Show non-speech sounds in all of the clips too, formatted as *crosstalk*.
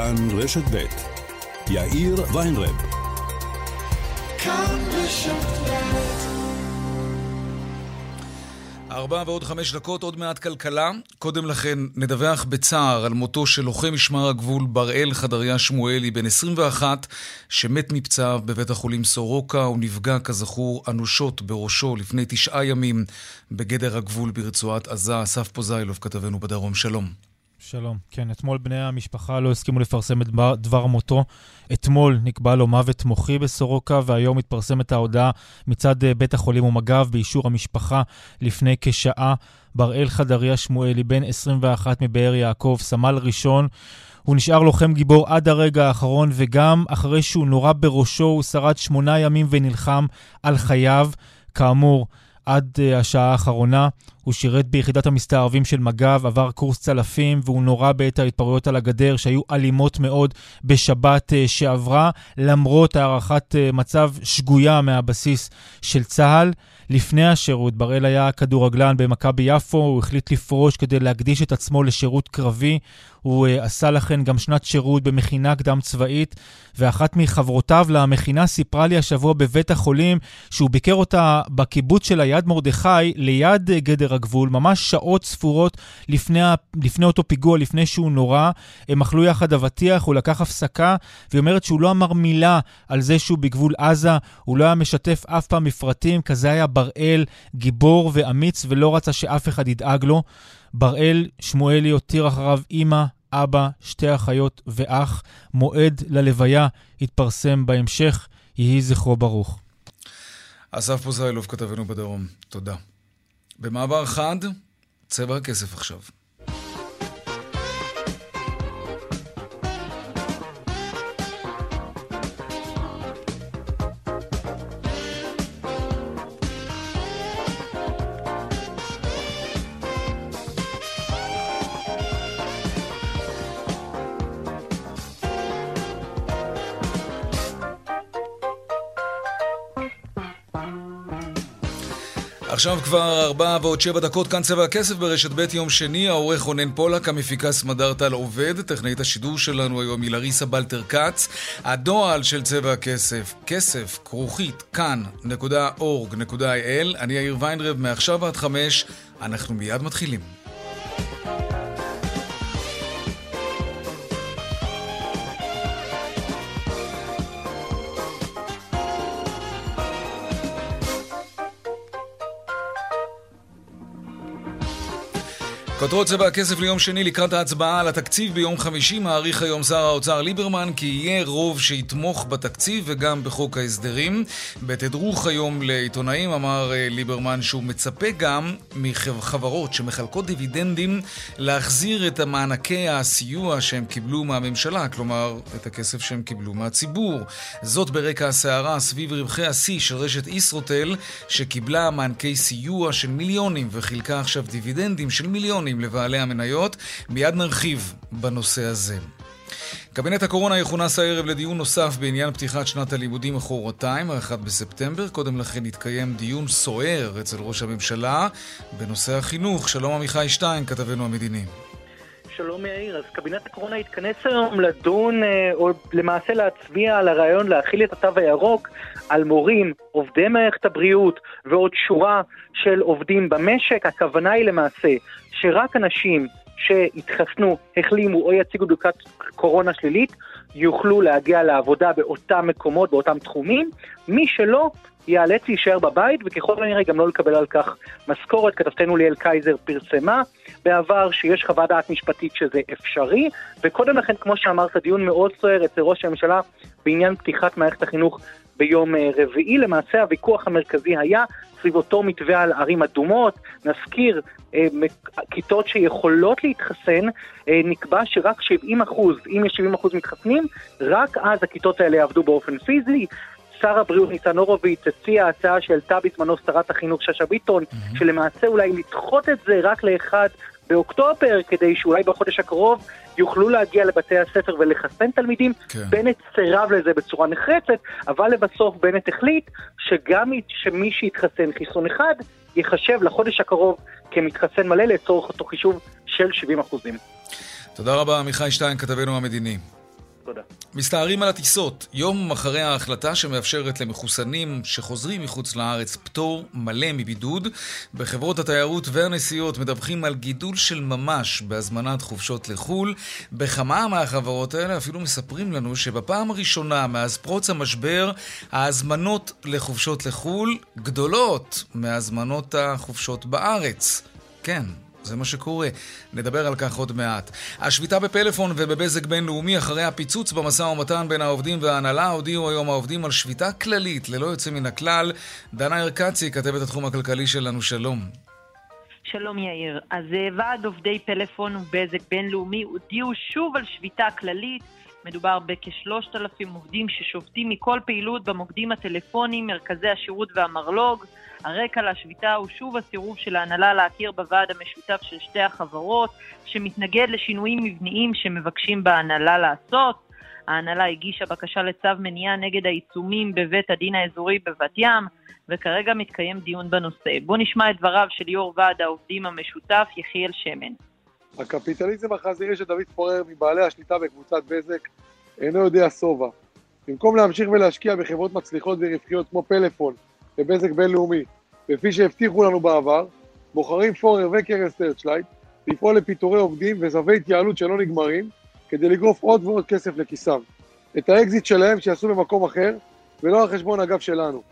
כאן רשת ב' יאיר ויינרב. כאן רשת ארבע ועוד חמש דקות, עוד מעט כלכלה. קודם לכן, נדווח בצער על מותו של לוחם משמר הגבול בראל חדריה שמואלי, בן 21, שמת מפצעיו בבית החולים סורוקה. הוא נפגע, כזכור, אנושות בראשו לפני תשעה ימים בגדר הגבול ברצועת עזה. אסף פוזיילוב, כתבנו בדרום, שלום. שלום. כן, אתמול בני המשפחה לא הסכימו לפרסם את דבר מותו. אתמול נקבע לו מוות מוחי בסורוקה, והיום התפרסמת ההודעה מצד אה, בית החולים ומג"ב באישור המשפחה לפני כשעה. בראל חדריה שמואלי, בן 21 מבאר יעקב, סמל ראשון. הוא נשאר לוחם גיבור עד הרגע האחרון, וגם אחרי שהוא נורה בראשו, הוא שרד שמונה ימים ונלחם על חייו. כאמור, עד uh, השעה האחרונה. הוא שירת ביחידת המסתערבים של מג"ב, עבר קורס צלפים, והוא נורה בעת ההתפרעויות על הגדר, שהיו אלימות מאוד בשבת uh, שעברה, למרות הערכת uh, מצב שגויה מהבסיס של צה"ל. לפני השירות, בראל היה כדורגלן במכבי יפו, הוא החליט לפרוש כדי להקדיש את עצמו לשירות קרבי. הוא uh, עשה לכן גם שנת שירות במכינה קדם צבאית, ואחת מחברותיו למכינה סיפרה לי השבוע בבית החולים שהוא ביקר אותה בקיבוץ של היד מרדכי, ליד uh, גדר הגבול, ממש שעות ספורות לפני, לפני אותו פיגוע, לפני שהוא נורה. הם אכלו יחד אבטיח, הוא לקח הפסקה, והיא אומרת שהוא לא אמר מילה על זה שהוא בגבול עזה, הוא לא היה משתף אף פעם מפרטים, כזה היה בראל, גיבור ואמיץ, ולא רצה שאף אחד ידאג לו. בראל שמואלי הותיר אחריו אימא, אבא, שתי אחיות ואח. מועד ללוויה יתפרסם בהמשך. יהי זכרו ברוך. אסף פוזיילוב, כתבנו בדרום, תודה. במעבר חד, צבע הכסף עכשיו. עכשיו כבר ארבע ועוד שבע דקות, כאן צבע הכסף ברשת ב' יום שני, העורך רונן פולק, המפיקה סמדרטל עובד, טכנאית השידור שלנו היום היא לריסה בלטר כץ, הדועל של צבע הכסף, כסף, כרוכית, כאן.org.il, אני יאיר ויינרב, מעכשיו עד חמש, אנחנו מיד מתחילים. כותרות צבע הכסף ליום שני לקראת ההצבעה על התקציב ביום חמישי מעריך היום שר האוצר ליברמן כי יהיה רוב שיתמוך בתקציב וגם בחוק ההסדרים. בתדרוך היום לעיתונאים אמר אה, ליברמן שהוא מצפה גם מחברות שמחלקות דיבידנדים להחזיר את המענקי הסיוע שהם קיבלו מהממשלה, כלומר את הכסף שהם קיבלו מהציבור. זאת ברקע הסערה סביב רווחי השיא של רשת ישרוטל שקיבלה מענקי סיוע של מיליונים וחילקה עכשיו דיבידנדים של מיליונים מיליונים לבעלי המניות. מיד נרחיב בנושא הזה. קבינט הקורונה יכונס הערב לדיון נוסף בעניין פתיחת שנת הלימודים מחרתיים, ה-1 בספטמבר. קודם לכן התקיים דיון סוער אצל ראש הממשלה בנושא החינוך. שלום עמיחי שטיין, כתבנו המדיני. שלום יאיר, אז קבינט הקורונה התכנס היום לדון, אה, או למעשה להצביע על הרעיון להכיל את התו הירוק על מורים, עובדי מערכת הבריאות ועוד שורה של עובדים במשק. הכוונה היא למעשה שרק אנשים שהתחסנו, החלימו או יציגו בדיקת קורונה שלילית, יוכלו להגיע לעבודה באותם מקומות, באותם תחומים. מי שלא, ייאלץ להישאר בבית, וככל הנראה גם לא לקבל על כך משכורת. כתבתנו ליאל קייזר פרסמה בעבר שיש חוות דעת משפטית שזה אפשרי, וקודם לכן, כמו שאמרת, דיון מאוד סוער אצל ראש הממשלה בעניין פתיחת מערכת החינוך ביום אה, רביעי. למעשה הוויכוח המרכזי היה סביב אותו מתווה על ערים אדומות. נזכיר, אה, כיתות שיכולות להתחסן, אה, נקבע שרק 70 אחוז, אם יש 70 אחוז מתחסנים, רק אז הכיתות האלה יעבדו באופן פיזי. שר הבריאות ניצן הורוביץ הציע הצעה שהעלתה בזמנו שרת החינוך שאשא ביטון, mm-hmm. שלמעשה אולי לדחות את זה רק לאחד באוקטובר, כדי שאולי בחודש הקרוב יוכלו להגיע לבתי הספר ולחסן תלמידים. כן. בנט סירב לזה בצורה נחרצת, אבל לבסוף בנט החליט שגם שמי שיתחסן חיסון אחד, ייחשב לחודש הקרוב כמתחסן מלא לצורך אותו חישוב של 70 אחוזים. תודה רבה, עמיחי שטיין, כתבנו המדיני. תודה. מסתערים על הטיסות. יום אחרי ההחלטה שמאפשרת למחוסנים שחוזרים מחוץ לארץ פטור מלא מבידוד, בחברות התיירות והנסיעות מדווחים על גידול של ממש בהזמנת חופשות לחו"ל. בכמה מהחברות האלה אפילו מספרים לנו שבפעם הראשונה מאז פרוץ המשבר, ההזמנות לחופשות לחו"ל גדולות מהזמנות החופשות בארץ. כן, זה מה שקורה. נדבר על כך עוד מעט. השביתה בפלאפון ובבזק בינלאומי אחרי הפיצוץ במשא ומתן בין העובדים וההנהלה הודיעו היום העובדים על שביתה כללית ללא יוצא מן הכלל. דנה ארקצי, כתבת התחום הכלכלי שלנו, שלום. שלום יאיר. אז אה, ועד עובדי פלאפון ובזק בינלאומי הודיעו שוב על שביתה כללית. מדובר בכשלושת אלפים עובדים ששובתים מכל פעילות במוקדים הטלפוניים, מרכזי השירות והמרלוג. הרקע לשביתה הוא שוב הסירוב של ההנהלה להכיר בוועד המשותף של שתי החברות, שמתנגד לשינויים מבניים שמבקשים בהנהלה לעשות. ההנהלה הגישה בקשה לצו מניעה נגד העיצומים בבית הדין האזורי בבת ים, וכרגע מתקיים דיון בנושא. בואו נשמע את דבריו של יו"ר ועד העובדים המשותף, יחיאל שמן. הקפיטליזם החזירי של דוד פורר מבעלי השליטה בקבוצת בזק אינו יודע שובע. במקום להמשיך ולהשקיע בחברות מצליחות ורווחיות כמו פלאפון ובזק בינלאומי, וכפי שהבטיחו לנו בעבר, בוחרים פורר וקרן סרצ'לייט לפעול לפיטורי עובדים וסבבי התייעלות שלא נגמרים, כדי לגרוף עוד ועוד כסף לכיסם. את האקזיט שלהם שיעשו במקום אחר, ולא על חשבון הגב שלנו.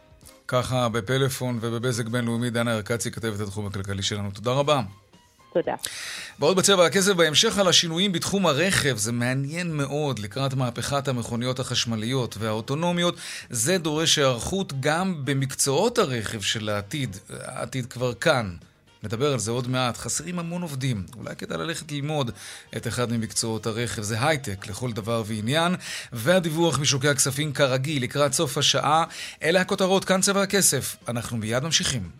ככה בפלאפון ובבזק בינלאומי, דנה ירקצי, כתבת התחום הכלכלי שלנו. תודה רבה. תודה. ועוד בצבע הכסף בהמשך על השינויים בתחום הרכב, זה מעניין מאוד לקראת מהפכת המכוניות החשמליות והאוטונומיות. זה דורש היערכות גם במקצועות הרכב של העתיד. העתיד כבר כאן. נדבר על זה עוד מעט. חסרים המון עובדים. אולי כדאי ללכת ללמוד את אחד ממקצועות הרכב. זה הייטק לכל דבר ועניין. והדיווח משוקי הכספים כרגיל לקראת סוף השעה. אלה הכותרות, כאן צבע הכסף. אנחנו מיד ממשיכים.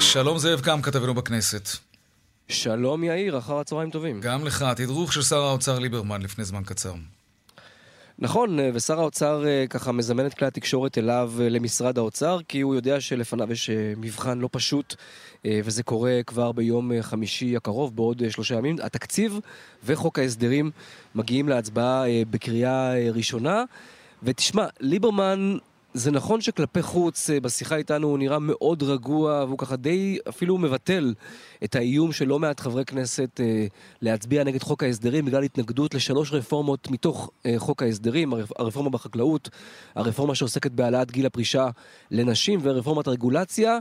שלום זאב קם, כתבנו בכנסת. שלום יאיר, אחר הצהריים טובים. גם לך, תדרוך של שר האוצר ליברמן לפני זמן קצר. נכון, אה, ושר האוצר אה, ככה מזמן את כלי התקשורת אליו אה, למשרד האוצר, כי הוא יודע שלפניו יש מבחן לא פשוט, וזה קורה כבר ביום חמישי הקרוב, בעוד שלושה ימים. התקציב וחוק ההסדרים מגיעים להצבעה בקריאה ראשונה. ותשמע, ליברמן זה נכון שכלפי חוץ, אה, בשיחה איתנו הוא נראה מאוד רגוע, והוא ככה די אפילו מבטל את האיום של לא מעט חברי כנסת אה, להצביע נגד חוק ההסדרים בגלל התנגדות לשלוש רפורמות מתוך אה, חוק ההסדרים, הרפורמה בחקלאות, הרפורמה שעוסקת בהעלאת גיל הפרישה לנשים ורפורמת הרגולציה,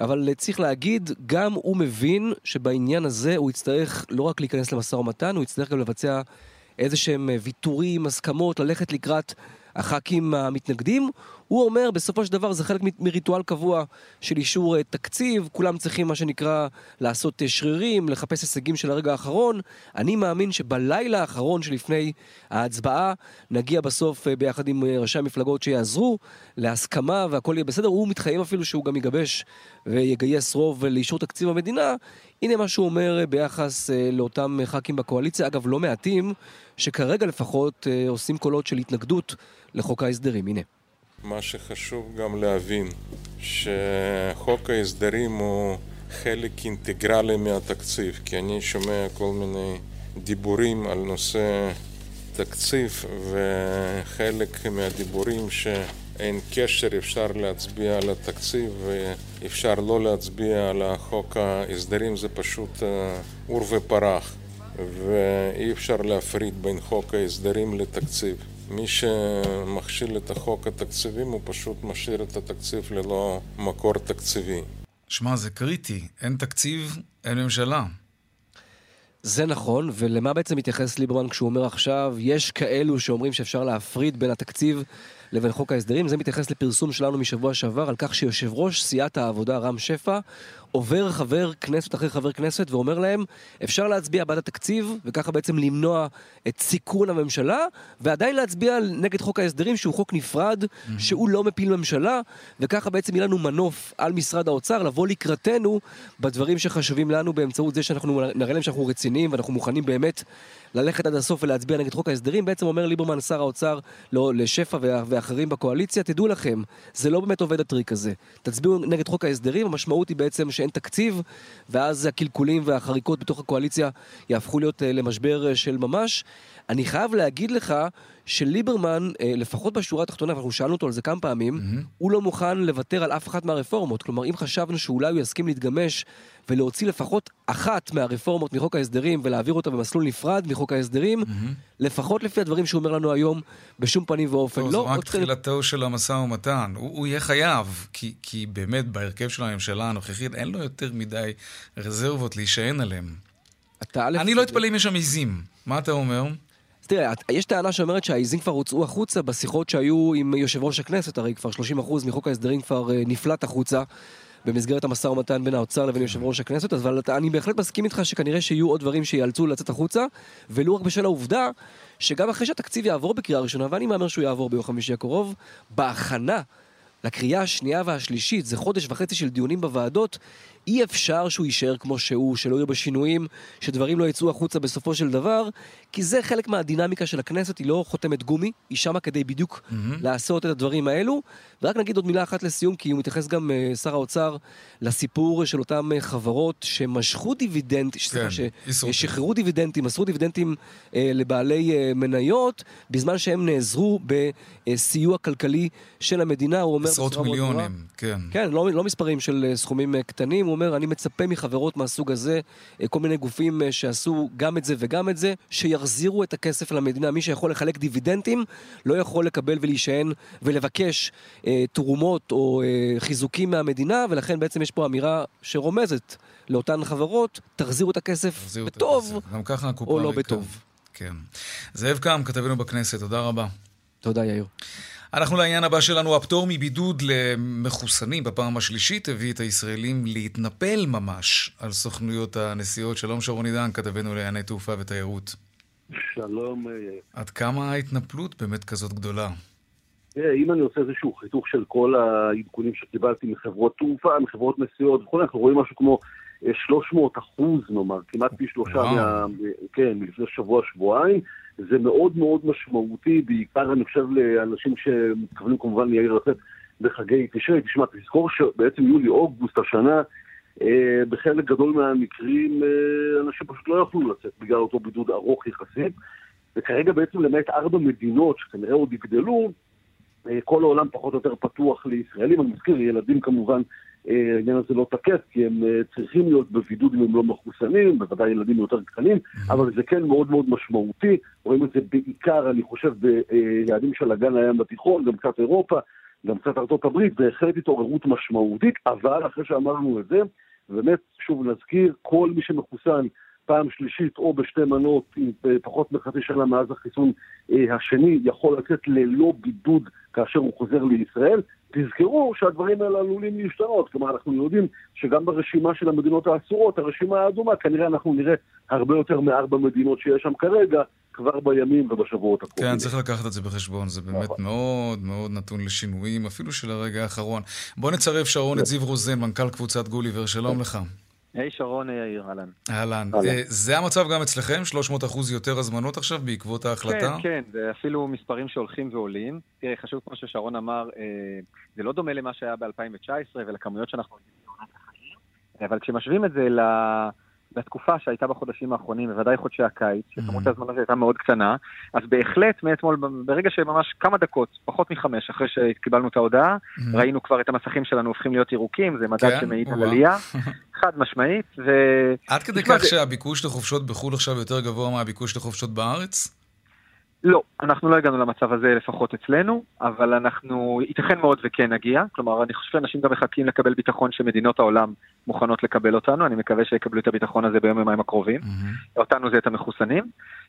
אבל צריך להגיד, גם הוא מבין שבעניין הזה הוא יצטרך לא רק להיכנס למשא ומתן, הוא יצטרך גם לבצע איזה שהם ויתורים, הסכמות, ללכת לקראת הח"כים המתנגדים. הוא אומר, בסופו של דבר זה חלק מריטואל קבוע של אישור אה, תקציב, כולם צריכים מה שנקרא לעשות אה, שרירים, לחפש הישגים של הרגע האחרון. אני מאמין שבלילה האחרון שלפני ההצבעה נגיע בסוף אה, ביחד עם ראשי המפלגות שיעזרו להסכמה והכל יהיה בסדר. הוא מתחייב אפילו שהוא גם יגבש ויגייס רוב לאישור תקציב המדינה. הנה מה שהוא אומר ביחס לאותם ח"כים בקואליציה, אגב לא מעטים, שכרגע לפחות עושים קולות של התנגדות לחוק ההסדרים. הנה. מה שחשוב גם להבין, שחוק ההסדרים הוא חלק אינטגרלי מהתקציב, כי אני שומע כל מיני דיבורים על נושא תקציב, וחלק מהדיבורים שאין קשר, אפשר להצביע על התקציב ואפשר לא להצביע על חוק ההסדרים, זה פשוט עור ופרח, ואי אפשר להפריד בין חוק ההסדרים לתקציב. מי שמכשיל את החוק התקציבים הוא פשוט משאיר את התקציב ללא מקור תקציבי. שמע, זה קריטי. אין תקציב, אין ממשלה. זה נכון, ולמה בעצם מתייחס ליברמן כשהוא אומר עכשיו, יש כאלו שאומרים שאפשר להפריד בין התקציב לבין חוק ההסדרים. זה מתייחס לפרסום שלנו משבוע שעבר על כך שיושב ראש סיעת העבודה רם שפע עובר חבר כנסת אחרי חבר כנסת ואומר להם, אפשר להצביע בעד התקציב, וככה בעצם למנוע את סיכון הממשלה, ועדיין להצביע נגד חוק ההסדרים, שהוא חוק נפרד, mm-hmm. שהוא לא מפיל ממשלה, וככה בעצם יהיה לנו מנוף על משרד האוצר לבוא לקראתנו בדברים שחשובים לנו באמצעות זה שאנחנו נראה להם שאנחנו רציניים ואנחנו מוכנים באמת ללכת עד הסוף ולהצביע נגד חוק ההסדרים. בעצם אומר ליברמן, שר האוצר, לא, לשפע ואחרים בקואליציה, תדעו לכם, זה לא באמת עובד הטריק הזה. תצביעו נגד חוק ההסדרים, המשמעות היא בעצם שאין תקציב, ואז הקלקולים והחריקות בתוך הקואליציה יהפכו להיות אה, למשבר של ממש. אני חייב להגיד לך שליברמן, אה, לפחות בשורה התחתונה, ואנחנו שאלנו אותו על זה כמה פעמים, mm-hmm. הוא לא מוכן לוותר על אף אחת מהרפורמות. כלומר, אם חשבנו שאולי הוא יסכים להתגמש ולהוציא לפחות אחת מהרפורמות מחוק ההסדרים ולהעביר אותה במסלול נפרד מחוק ההסדרים, mm-hmm. לפחות לפי הדברים שהוא אומר לנו היום, בשום פנים ואופן. לא, זו רק תחילתו של המשא ומתן. הוא, הוא יהיה חייב, כי, כי באמת בהרכב של הממשלה הנוכחית אין לו יותר מדי רזרבות להישען עליהן. אני לא אתפלא אם יש שם עיזים. מה אתה אומר? תראה, יש טענה שאומרת שהעיזים כבר הוצאו החוצה בשיחות שהיו עם יושב ראש הכנסת, הרי כבר 30% מחוק ההסדרים כבר אה, נפלט החוצה. במסגרת המשא ומתן בין האוצר לבין יושב ראש הכנסת, אבל אני בהחלט מסכים איתך שכנראה שיהיו עוד דברים שיאלצו לצאת החוצה, ולו רק בשל העובדה שגם אחרי שהתקציב יעבור בקריאה ראשונה, ואני מהמר שהוא יעבור ביום חמישי הקרוב, בהכנה לקריאה השנייה והשלישית, זה חודש וחצי של דיונים בוועדות, אי אפשר שהוא יישאר כמו שהוא, שלא יהיו בשינויים, שדברים לא יצאו החוצה בסופו של דבר, כי זה חלק מהדינמיקה של הכנסת, היא לא חותמת גומי, היא שמה כדי בדיוק mm-hmm. לעשות את הדברים האלו. ורק נגיד עוד מילה אחת לסיום, כי הוא מתייחס גם, uh, שר האוצר, לסיפור של אותן uh, חברות שמשכו דיבידנד, כן, ששחררו דיבידנדים, מסרו דיבידנדים uh, לבעלי מניות, בזמן שהם נעזרו בסיוע כלכלי של המדינה, הוא אומר... עשרות מיליונים, כן. כן, לא, לא מספרים של סכומים קטנים, הוא אומר, אני מצפה מחברות מהסוג הזה, uh, כל מיני גופים uh, שעשו גם את זה וגם את זה, שיחזירו את הכסף למדינה. מי שיכול לחלק דיבידנדים, לא יכול לקבל ולהישען ולבקש אה, תרומות או אה, חיזוקים מהמדינה, ולכן בעצם יש פה אמירה שרומזת לאותן חברות, תחזירו את הכסף תחזירו בטוב, את הקופה או לא בטוב. כן. זאב קם, כתבנו בכנסת, תודה רבה. תודה, יאיר. אנחנו לעניין הבא שלנו, הפטור מבידוד למחוסנים בפעם השלישית הביא את הישראלים להתנפל ממש על סוכנויות הנסיעות. שלום שרון עידן, כתבנו לענייני תעופה ותיירות. שלום. אה, עד כמה ההתנפלות באמת כזאת גדולה? תראה, אם אני עושה איזשהו חיתוך של כל העדכונים שקיבלתי מחברות תעופה, מחברות נסיעות וכו', אנחנו רואים משהו כמו 300 אה, אחוז נאמר, כמעט פי שלושה מה... כן, מלפני שבוע-שבועיים. זה מאוד מאוד משמעותי, בעיקר אני חושב לאנשים שמתכוונים כמובן ליאיר לצאת בחגי תשרי. תשמע, תזכור שבעצם יולי-אוגוסט השנה, אה, בחלק גדול מהמקרים אה, אנשים פשוט לא יכלו לצאת בגלל אותו בידוד ארוך יחסית. וכרגע בעצם למעט ארבע מדינות שכנראה עוד יגדלו, אה, כל העולם פחות או יותר פתוח לישראלים. אני מזכיר, ילדים כמובן, העניין הזה לא תקף, כי הם אה, צריכים להיות בבידוד אם הם לא מחוסנים, בוודאי ילדים יותר קטנים, mm-hmm. אבל זה כן מאוד מאוד משמעותי. רואים את זה בעיקר, אני חושב, ביעדים של אגן הים בתיכון, גם קצת אירופה, גם קצת ארצות הברית, בהחלט התעוררות משמעותית, אבל אחרי שאמרנו את זה, באמת, שוב נזכיר, כל מי שמחוסן פעם שלישית או בשתי מנות עם פחות מחצי שנה מאז החיסון אה, השני יכול לצאת ללא בידוד כאשר הוא חוזר לישראל. תזכרו שהדברים האלה עלולים להשתנות, כלומר אנחנו יודעים שגם ברשימה של המדינות האסורות, הרשימה האדומה, כנראה אנחנו נראה הרבה יותר מארבע מדינות שיש שם כרגע, כבר בימים ובשבועות הקרובים. כן, צריך לקחת את זה בחשבון, זה באמת נכון. מאוד מאוד נתון לשינויים, אפילו של הרגע האחרון. בוא נצרף שרון את זיו רוזן, מנכ"ל קבוצת גוליבר, שלום לך. היי שרון יאיר, אהלן. אהלן. אה, זה המצב גם אצלכם? 300 אחוז יותר הזמנות עכשיו בעקבות ההחלטה? כן, כן, זה אפילו מספרים שהולכים ועולים. תראה, חשוב כמו ששרון אמר, אה, זה לא דומה למה שהיה ב-2019 ולכמויות שאנחנו אבל כשמשווים את זה ל... בתקופה שהייתה בחודשים האחרונים, בוודאי חודשי הקיץ, שכמות mm-hmm. הזמן הזה הייתה מאוד קטנה, אז בהחלט מאתמול, ברגע שממש כמה דקות, פחות מחמש, אחרי שקיבלנו את ההודעה, mm-hmm. ראינו כבר את המסכים שלנו הופכים להיות ירוקים, זה מדד כן? שמעיד על עלייה, *laughs* חד משמעית, ו... עד כדי כך שהביקוש לחופשות בחו"ל עכשיו יותר גבוה מהביקוש לחופשות בארץ? לא, אנחנו לא הגענו למצב הזה לפחות אצלנו, אבל אנחנו, ייתכן מאוד וכן נגיע. כלומר, אני חושב שאנשים גם מחכים לקבל ביטחון שמדינות העולם מוכנות לקבל אותנו, אני מקווה שיקבלו את הביטחון הזה ביום יומיים הקרובים. Mm-hmm. אותנו זה את המחוסנים.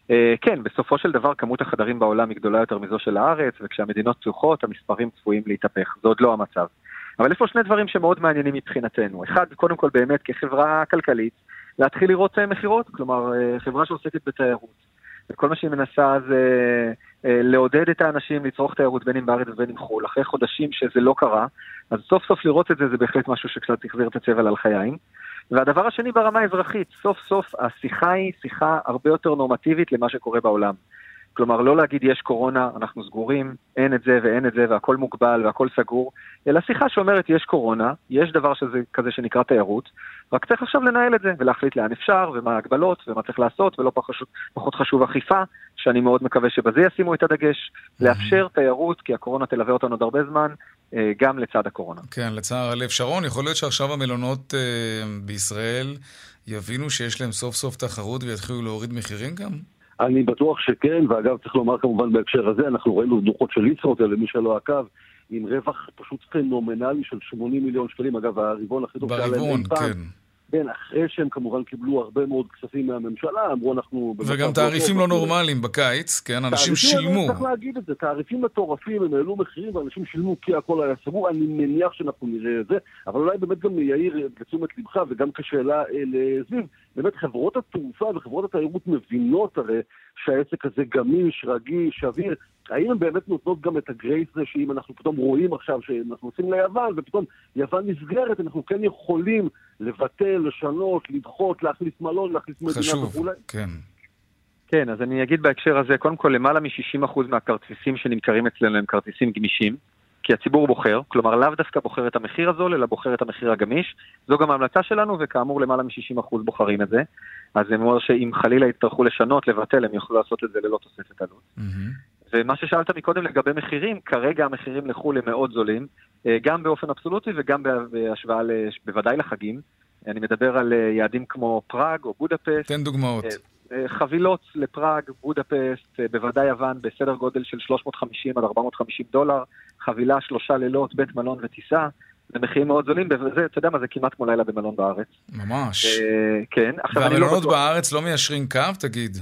Uh, כן, בסופו של דבר כמות החדרים בעולם היא גדולה יותר מזו של הארץ, וכשהמדינות פתוחות המספרים צפויים להתהפך, זה עוד לא המצב. אבל יש פה שני דברים שמאוד מעניינים מבחינתנו. אחד, קודם כל באמת כחברה כלכלית, להתחיל לראות אה, מכירות, כלומר, uh, חברה שעוסקת בתיירות. וכל מה שהיא מנסה זה אה, לעודד את האנשים לצרוך תיירות בין אם בארץ ובין אם חו"ל. אחרי חודשים שזה לא קרה, אז סוף סוף לראות את זה זה בהחלט משהו שקצת החזיר את הצבע על חיים. והדבר השני ברמה האזרחית, סוף סוף השיחה היא שיחה הרבה יותר נורמטיבית למה שקורה בעולם. כלומר, לא להגיד יש קורונה, אנחנו סגורים, אין את זה ואין את זה והכל מוגבל והכל סגור, אלא שיחה שאומרת יש קורונה, יש דבר שזה, כזה שנקרא תיירות, רק צריך עכשיו לנהל את זה ולהחליט לאן אפשר ומה ההגבלות ומה צריך לעשות ולא פחות, פחות חשוב אכיפה, שאני מאוד מקווה שבזה ישימו את הדגש, לאפשר תיירות, כי הקורונה תלווה אותנו עוד הרבה זמן, אה, גם לצד הקורונה. כן, לצער הלב. שרון, יכול להיות שעכשיו המלונות אה, בישראל יבינו שיש להם סוף סוף תחרות ויתחילו להוריד מחירים גם? אני בטוח שכן, ואגב, צריך לומר כמובן בהקשר הזה, אנחנו ראינו דוחות של ישרוטל, למי שלא עקב, עם רווח פשוט פנומנלי של 80 מיליון שקלים, אגב, הרבעון הכי טוב שהיה להם אי פעם. ברבעון, כן. כן, אחרי שהם כמובן קיבלו הרבה מאוד כספים מהממשלה, אמרו אנחנו... וגם תעריפים לא, לא נורמליים בקיץ, כן, אנשים שילמו. צריך להגיד את זה, תעריפים מטורפים, הם העלו מחירים ואנשים שילמו כי הכל היה סגור, אני מניח שאנחנו נראה את זה, אבל אולי באמת גם יאיר לתשומת לבך וגם כשאלה לזיו, באמת חברות התעופה וחברות התיירות מבינות הרי שהעסק הזה גמיש, רגיש, שביר. האם הן באמת נותנות גם את הגרייס הזה שאם אנחנו פתאום רואים עכשיו שאנחנו נוסעים ליוון ופתאום יוון נסגרת, אנחנו כן יכולים לבטל, לשנות, לדחות, להכניס מלון, להכניס מדינה וכולי? חשוב, כן. כן, אז אני אגיד בהקשר הזה, קודם כל למעלה מ-60% מהכרטיסים שנמכרים אצלנו הם כרטיסים גמישים. כי הציבור בוחר, כלומר לאו דווקא בוחר את המחיר הזול, אלא בוחר את המחיר הגמיש. זו גם ההמלצה שלנו, וכאמור למעלה מ-60% בוחרים את זה. אז זה אומר שאם חלילה יצטרכו לשנות, לבטל, הם יוכלו לעשות את זה ללא תוספת עלות. Mm-hmm. ומה ששאלת מקודם לגבי מחירים, כרגע המחירים לחו"ל הם מאוד זולים, אה, גם באופן אבסולוטי וגם בהשוואה, בוודאי לחגים. אני מדבר על אה, יעדים כמו פראג או בודפסט. תן דוגמאות. אה, חבילות לפראג, בודפסט, בוודאי יוון, בסדר גודל של 350 עד 450 דולר, חבילה שלושה לילות, בית מלון וטיסה. זה מחירים מאוד זולים, וזה, אתה יודע מה, זה כמעט כמו לילה במלון בארץ. ממש. כן. אני לא. והמלונות בארץ לא מיישרים קו, תגיד?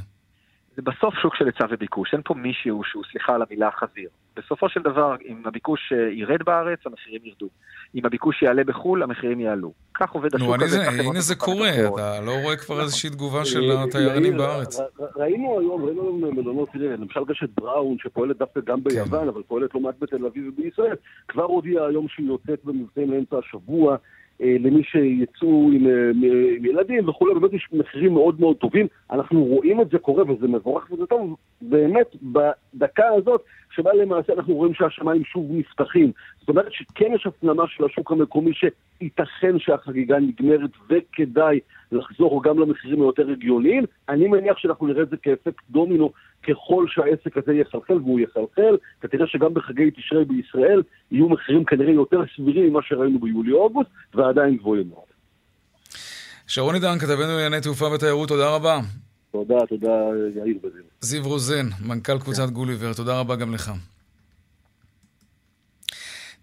זה בסוף שוק של היצע וביקוש, אין פה מישהו שהוא, סליחה על המילה, חזיר. בסופו של דבר, אם הביקוש אה, ירד בארץ, המחירים ירדו. אם הביקוש יעלה בחו"ל, המחירים יעלו. כך עובד השוק הזה. נו, הנה זה קורה, אתה לא רואה כבר איזושהי תגובה של אה, התיירנים בארץ. ראינו היום, ראינו היום מלונות, תראה, למשל רשת בראון, שפועלת דווקא גם כן. ביוון, אבל פועלת לא מעט בתל אביב ובישראל, כבר הודיעה היום שהיא יוצאת במבצעים לאמצע השבוע. אה, למי שיצאו עם, אה, עם ילדים וכולי, באמת יש מחירים מאוד מאוד טובים. אנחנו רואים את זה קורה וזה מבורך וזה טוב, באמת בדקה הזאת שבה למעשה אנחנו רואים שהשמיים שוב נפתחים. זאת אומרת שכן יש הפנמה של השוק המקומי שייתכן שהחגיגה נגמרת וכדאי לחזור גם למחירים היותר הגיוניים. אני מניח שאנחנו נראה את זה כאפקט דומינו ככל שהעסק הזה יחלחל, והוא יחלחל, אתה תראה שגם בחגי תשרי בישראל יהיו מחירים כנראה יותר סבירים ממה שראינו ביולי-אוגוסט, ועדיין גבוהים מאוד. שרון עידן, כתבנו לענייני תעופה ותיירות, תודה רבה. תודה, תודה יאיר וזיו. זיו רוזן, מנכ"ל קבוצת גוליבר, תודה רבה גם לך.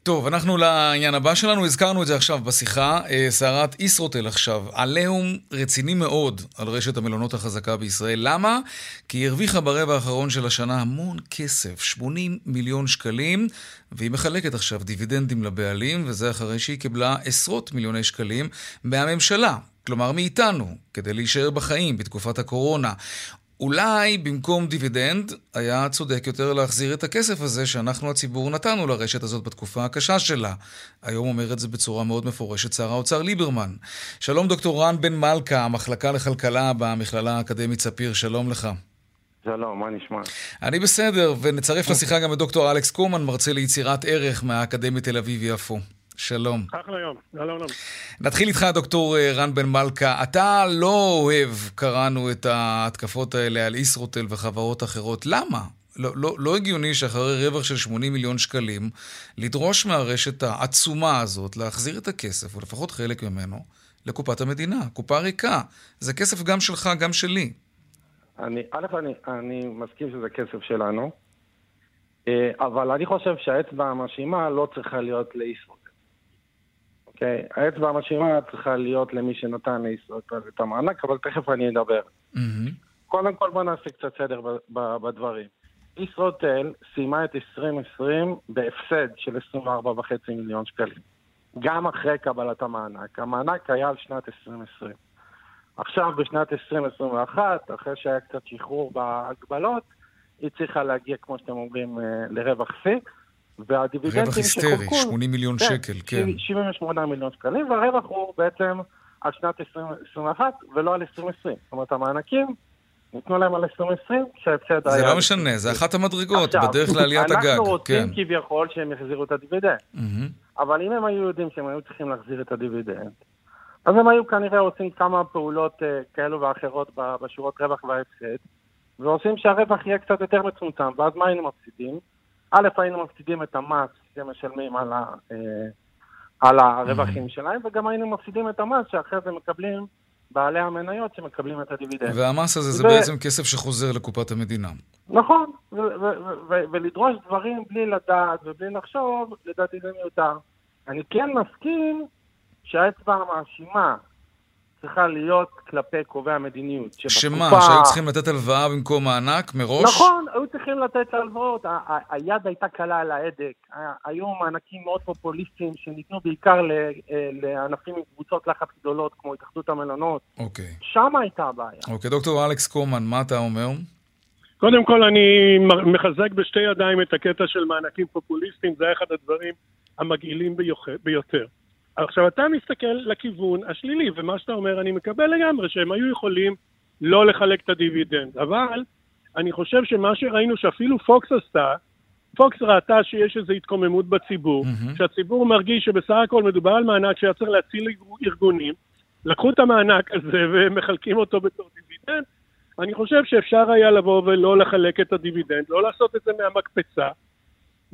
טוב, אנחנו לעניין הבא שלנו, הזכרנו את זה עכשיו בשיחה. אה, סערת ישרוטל עכשיו, עליהום רציני מאוד על רשת המלונות החזקה בישראל. למה? כי היא הרוויחה ברבע האחרון של השנה המון כסף, 80 מיליון שקלים, והיא מחלקת עכשיו דיבידנדים לבעלים, וזה אחרי שהיא קיבלה עשרות מיליוני שקלים מהממשלה. כלומר מאיתנו, כדי להישאר בחיים בתקופת הקורונה. אולי במקום דיבידנד, היה צודק יותר להחזיר את הכסף הזה שאנחנו הציבור נתנו לרשת הזאת בתקופה הקשה שלה. היום אומר את זה בצורה מאוד מפורשת שר האוצר ליברמן. שלום דוקטור רן בן מלכה, המחלקה לכלכלה במכללה האקדמית ספיר, שלום לך. שלום, מה נשמע? אני בסדר, ונצרף לשיחה גם את דוקטור אלכס קומן, מרצה ליצירת ערך מהאקדמית תל אביב-יפו. שלום. אחלה יום, שלום. נתחיל איתך, דוקטור אה, רן בן מלכה. אתה לא אוהב, קראנו את ההתקפות האלה על ישרוטל וחברות אחרות. למה? לא, לא, לא הגיוני שאחרי רווח של 80 מיליון שקלים, לדרוש מהרשת העצומה הזאת להחזיר את הכסף, או לפחות חלק ממנו, לקופת המדינה. קופה ריקה. זה כסף גם שלך, גם שלי. אני, א', אני, אני מסכים שזה כסף שלנו, אה, אבל אני חושב שהאצבע המאשימה לא צריכה להיות לישרוטל. אוקיי? האצבע המשאירה צריכה להיות למי שנתן לישראל את המענק, אבל תכף אני אדבר. קודם כל בוא נעשה קצת סדר בדברים. ישרוטל סיימה את 2020 בהפסד של 24.5 מיליון שקלים. גם אחרי קבלת המענק. המענק היה על שנת 2020. עכשיו בשנת 2021, אחרי שהיה קצת שחרור בהגבלות, היא צריכה להגיע, כמו שאתם אומרים, אה, לרווח פיקס. והדיבידנדים. רווח היסטורי, 80 מיליון כן, שקל, כן. 78 מיליון שקלים, והרווח הוא בעצם על שנת 2021 ולא על 2020. זאת אומרת, המענקים ניתנו להם על 2020, שההפסד זה היה... לא משנה, זה אחת המדרגות, עכשיו, בדרך לעליית הגג. אנחנו רוצים כן. כביכול שהם יחזירו את הדיבידנד. מהמם. אבל אם הם היו יודעים שהם היו צריכים להחזיר את הדיבידנד, אז הם היו כנראה עושים כמה פעולות אה, כאלו ואחרות בשורות רווח וההפסד, ועושים שהרווח יהיה קצת יותר מצומצם, ואז מה היינו מפסידים? א', היינו מפסידים את המס שמשלמים על, ה, אה, על הרווחים שלהם, וגם היינו מפסידים את המס שאחרי זה מקבלים בעלי המניות שמקבלים את הדיבידנד. והמס הזה זה ו- בעצם כסף שחוזר לקופת המדינה. נכון, ו- ו- ו- ו- ולדרוש דברים בלי לדעת ובלי לחשוב, לדעתי זה מיותר. אני כן מסכים שהאצבע המאשימה צריכה להיות כלפי קובעי המדיניות. שמה, שבתקופה- שהיו צריכים לתת הלוואה במקום מענק מראש? נכון, היו צריכים לתת הלוואות, היד הייתה קלה על ההדק, היו מענקים מאוד פופוליסטיים שניתנו בעיקר אה, לענפים עם קבוצות לחץ גדולות כמו התאחדות המלונות, אוקיי. שם הייתה הבעיה. אוקיי, דוקטור אלכס קומן, מה אתה אומר? קודם כל אני מחזק בשתי ידיים את הקטע של מענקים פופוליסטיים, זה אחד הדברים המגעילים ביותר. עכשיו, אתה מסתכל לכיוון השלילי, ומה שאתה אומר, אני מקבל לגמרי, שהם היו יכולים לא לחלק את הדיבידנד. אבל אני חושב שמה שראינו שאפילו פוקס עשתה, פוקס ראתה שיש איזו התקוממות בציבור, מהמם. שהציבור מרגיש שבסך הכל מדובר על מענק שהיה צריך להציל ארגונים, לקחו את המענק הזה ומחלקים אותו בתור דיבידנד, אני חושב שאפשר היה לבוא ולא לחלק את הדיבידנד, לא לעשות את זה מהמקפצה,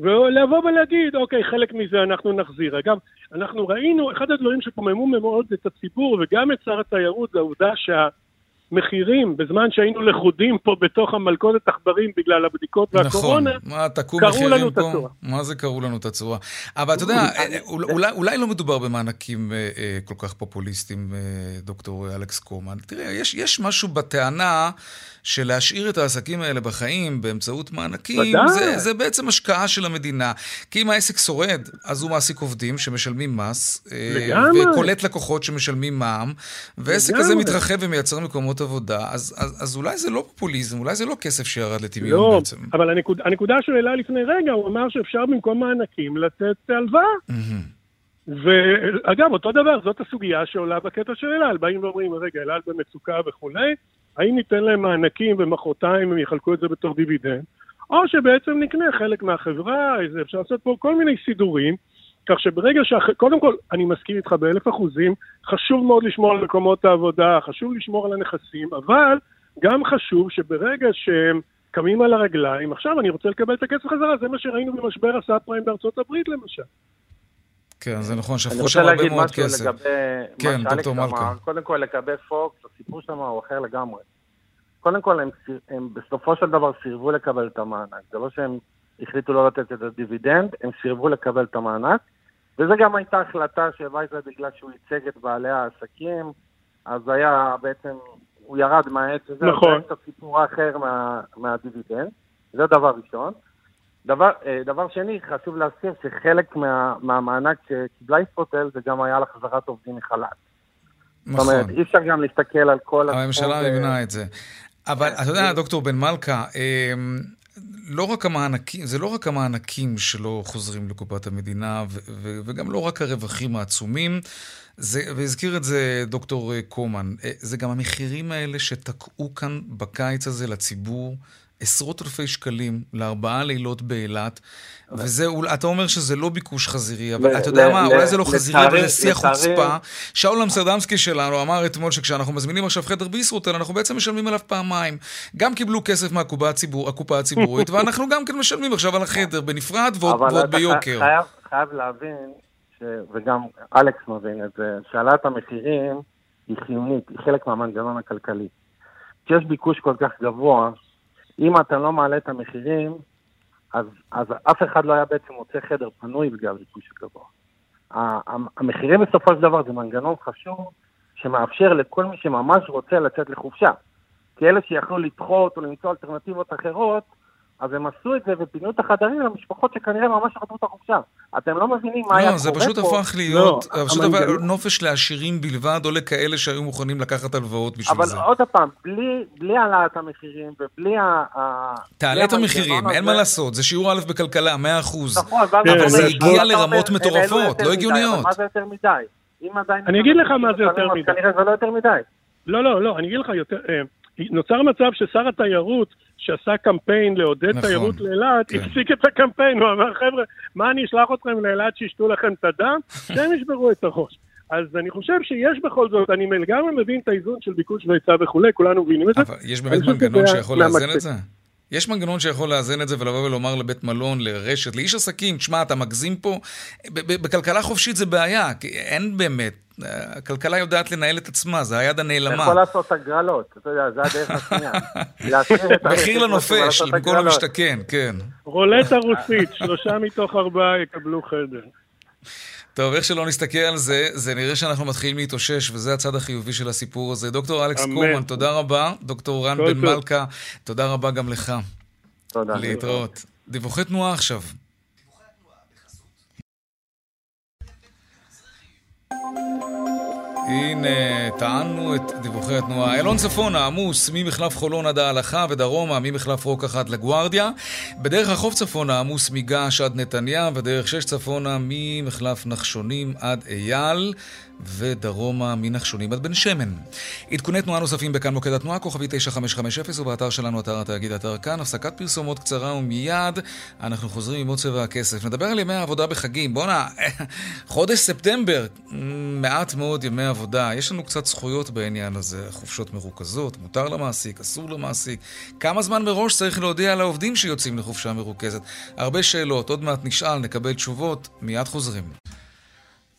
ולבוא ולהגיד, אוקיי, חלק מזה אנחנו נחזיר. אגב, אנחנו ראינו, אחד הדברים שקוממו מאוד את הציבור וגם את שר התיירות, זה העובדה שהמחירים, בזמן שהיינו לכודים פה בתוך המלכודת עכברים בגלל הבדיקות והקורונה, נכון, מה, קראו מחירים לנו את? הצורה. מה זה קראו לנו את הצורה? אבל אתה יודע, אה, אול- אולי, אולי לא מדובר במענקים אה, אה, כל כך פופוליסטיים, אה, דוקטור אלכס קומן. תראה, יש, יש משהו בטענה של להשאיר את העסקים האלה בחיים באמצעות מענקים. זה, זה בעצם השקעה של המדינה. כי אם העסק שורד, אז הוא מעסיק עובדים שמשלמים מס, אה. וקולט לקוחות שמשלמים מע"מ, והעסק הזה. מתרחב ומייצר מקומות עבודה, אז, אז, אז אולי זה לא פופוליזם, אולי זה לא כסף שירד לטמיון לא, בעצם. אבל הנקוד, הנקודה שהוא העלה לפני רגע, הוא אמר שאפשר במקום מענקים לתת הלוואה. ואגב, אותו דבר, זאת הסוגיה שעולה בקטע של אל על. באים ואומרים, רגע, אל על במצוקה וכולי, האם ניתן להם מענקים ומחרתיים הם יחלקו את זה בתור דיבידנד, או שבעצם נקנה חלק מהחברה, איזה, אפשר לעשות פה כל מיני סידורים, כך שברגע ש... קודם כל, אני מסכים איתך באלף אחוזים, חשוב מאוד לשמור על מקומות העבודה, חשוב לשמור על הנכסים, אבל גם חשוב שברגע שהם קמים על הרגליים, עכשיו אני רוצה לקבל את הכסף חזרה, זה מה שראינו במשבר הסאב פריים בארצות הברית למשל. כן, זה נכון, אני שפכו רוצה שם הרבה להגיד מאוד משהו כסף. לגבי כן, מה שאלכס דוקטור מלכה. אמר. קודם כל לגבי פוקס, הסיפור שם הוא אחר לגמרי. קודם כל, הם, הם בסופו של דבר סירבו לקבל את המענק. זה לא שהם החליטו לא לתת את הדיבידנד, הם סירבו לקבל את המענק. וזה גם הייתה החלטה של וייזר בגלל שהוא ייצג את בעלי העסקים, אז היה בעצם, הוא ירד מהעץ הזה, נכון. אז היה סיפור אחר מה, מהדיבידנד. זה דבר ראשון. דבר, אה, דבר שני, חשוב להזכיר שחלק מה, מהמענק שקיבלה ישרוטל זה גם היה על החזרת עובדים מחל"ת. זאת נכון. אומרת, אי אפשר גם להסתכל על כל... הממשלה מימנה את זה. אבל אתה יודע, דוקטור בן מלכה, אמ, לא רק המענקים, זה לא רק המענקים שלא חוזרים לקופת המדינה, ו- ו- וגם לא רק הרווחים העצומים, זה, והזכיר את זה דוקטור אה, קומן, אה, זה גם המחירים האלה שתקעו כאן בקיץ הזה לציבור. עשרות אלפי שקלים לארבעה לילות באילת, וזה, אתה אומר שזה לא ביקוש חזירי, אבל אתה יודע מה, אולי זה לא חזירי, אבל זה שיא החוצפה. שאול אמסטרדמסקי שלנו אמר אתמול שכשאנחנו מזמינים עכשיו חדר בישרוטל, אנחנו בעצם משלמים עליו פעמיים. גם קיבלו כסף מהקופה הציבור, הקופה הציבורית, *laughs* ואנחנו גם כן משלמים עכשיו על החדר בנפרד ועוד, אבל ועוד אתה ביוקר. חייב, להבין. וגם אלכס מבין את זה, שהעלאת המחירים היא חיונית, היא חלק מהמנגנון הכלכלי. כשיש ביקוש כל כך גבוה, אם אתה לא מעלה את המחירים, אז, אז אף אחד לא היה בעצם מוצא חדר פנוי בגלל ביקוש הגבוה. ה- ה- המחירים בסופו של דבר זה מנגנון חשוב שמאפשר לכל מי שממש רוצה לצאת לחופשה. כי אלה שיכלו לדחות או למצוא אלטרנטיבות אחרות, אז הם עשו את זה ופינו את החדרים למשפחות שכנראה ממש רצו את החופשה. אתם לא מבינים מה היה לא, קורה זה פה. פשוט הפך להיות, לא, פשוט המנגנון- הפך נופש לעשירים בלבד, או לכאלה שהיו מוכנים לקחת הלוואות בשביל אבל זה. עוד פעם, בלי, בלי העלאת המחירים ובלי ה... תעלה את המחירים, אין מה לעשות, זה שיעור א' בכלכלה, 100%. נכון, כן, אתה זה אומר- הגיע אבל לרמות מטורפות, לא הגיוניות. אבל מה זה יותר מדי? אם עדיין... אני אגיד לך מה זה יותר מדי. כנראה זה לא יותר מדי. לא, לא, לא, אני אגיד לך יותר... נוצר מצב ששר התיירות, שעשה קמפיין לעודד נכון, תיירות לאילת, כן. הפסיק את הקמפיין, הוא אמר, חבר'ה, מה אני אשלח אתכם לאילת שישתו לכם את הדם? *laughs* שהם ישברו את הראש. אז אני חושב שיש בכל זאת, אני לגמרי מבין את האיזון של ביקוש והיצע וכולי, כולנו מבינים את זה. אבל יש באמת מנגנון שיכול לאזן. את זה? יש מנגנון שיכול לאזן את זה ולבוא ולומר לבית מלון, לרשת, לאיש עסקים, תשמע, אתה מגזים פה. ב- ב- בכלכלה חופשית זה בעיה, כי אין באמת. הכלכלה יודעת לנהל את עצמה, זה היד אתה הנעלמה. יכול לעשות הגרלות, אתה יודע, זה הדרך השנייה. *laughs* מחיר לנופש, ולעשות עם כל הגרלות. המשתכן, כן. רולטה רוסית, שלושה מתוך ארבעה יקבלו חדר. טוב, איך שלא נסתכל על זה, זה נראה שאנחנו מתחילים להתאושש, וזה הצד החיובי של הסיפור הזה. דוקטור אלכס אמן. קומן, תודה רבה. דוקטור רן בן. מלכה, תודה רבה גם לך. תודה. להתראות. דיווחי תנועה עכשיו. הנה, טענו את דיווחי התנועה. איילון צפונה עמוס ממחלף חולון עד ההלכה ודרומה ממחלף רוקח עד לגוארדיה. בדרך החוף צפונה עמוס מגעש עד נתניה ודרך שש צפונה ממחלף נחשונים עד אייל ודרומה מנחשונים עד בן שמן. עדכוני תנועה נוספים בכאן מוקד התנועה, כוכבי 9550 ובאתר שלנו, אתר התאגיד, אתר כאן. הפסקת פרסומות קצרה ומיד אנחנו חוזרים עם עוד צבע הכסף. נדבר על ימי העבודה בחגים. בואנה, *laughs* חודש ספטמבר, מעט מאוד ימי עבודה. יש לנו קצת זכויות בעניין הזה. חופשות מרוכזות, מותר למעסיק, אסור למעסיק. כמה זמן מראש צריך להודיע לעובדים שיוצאים לחופשה מרוכזת? הרבה שאלות, עוד מעט נשאל, נקבל תשובות, מיד חוזרים.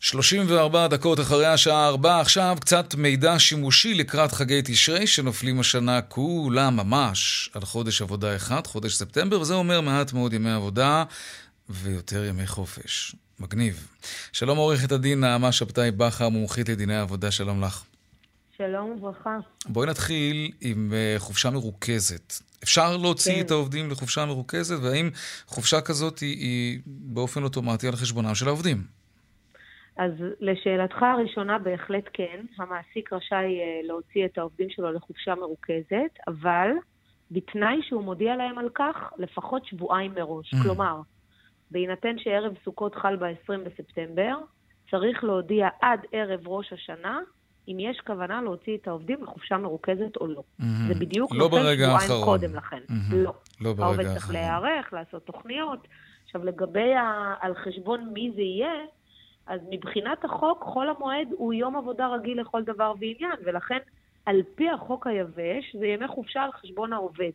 34 דקות אחרי השעה 4, עכשיו קצת מידע שימושי לקראת חגי תשרי שנופלים השנה כולם ממש על חודש עבודה אחד, חודש ספטמבר, וזה אומר מעט מאוד ימי עבודה ויותר ימי חופש. מגניב. שלום עורכת הדין נעמה שבתאי בכר, מומחית לדיני עבודה, שלום לך. שלום וברכה. בואי נתחיל עם uh, חופשה מרוכזת. אפשר להוציא כן. את העובדים לחופשה מרוכזת, והאם חופשה כזאת היא, היא באופן אוטומטי על חשבונם של העובדים? אז לשאלתך הראשונה, בהחלט כן. המעסיק רשאי אה, להוציא את העובדים שלו לחופשה מרוכזת, אבל בתנאי שהוא מודיע להם על כך לפחות שבועיים מראש. Mm. כלומר, בהינתן שערב סוכות חל ב-20 בספטמבר, צריך להודיע עד ערב ראש השנה אם יש כוונה להוציא את העובדים לחופשה מרוכזת או לא. מהמם. זה בדיוק לא ברגע שבועיים האחרון. קודם לכן. מהמם. לא. לא ברגע העובד צריך האחרון. להיערך, לעשות תוכניות. עכשיו, לגבי ה... על חשבון מי זה יהיה, אז מבחינת החוק, חול המועד הוא יום עבודה רגיל לכל דבר ועניין, ולכן, על פי החוק היבש, זה ימי חופשה על חשבון העובד.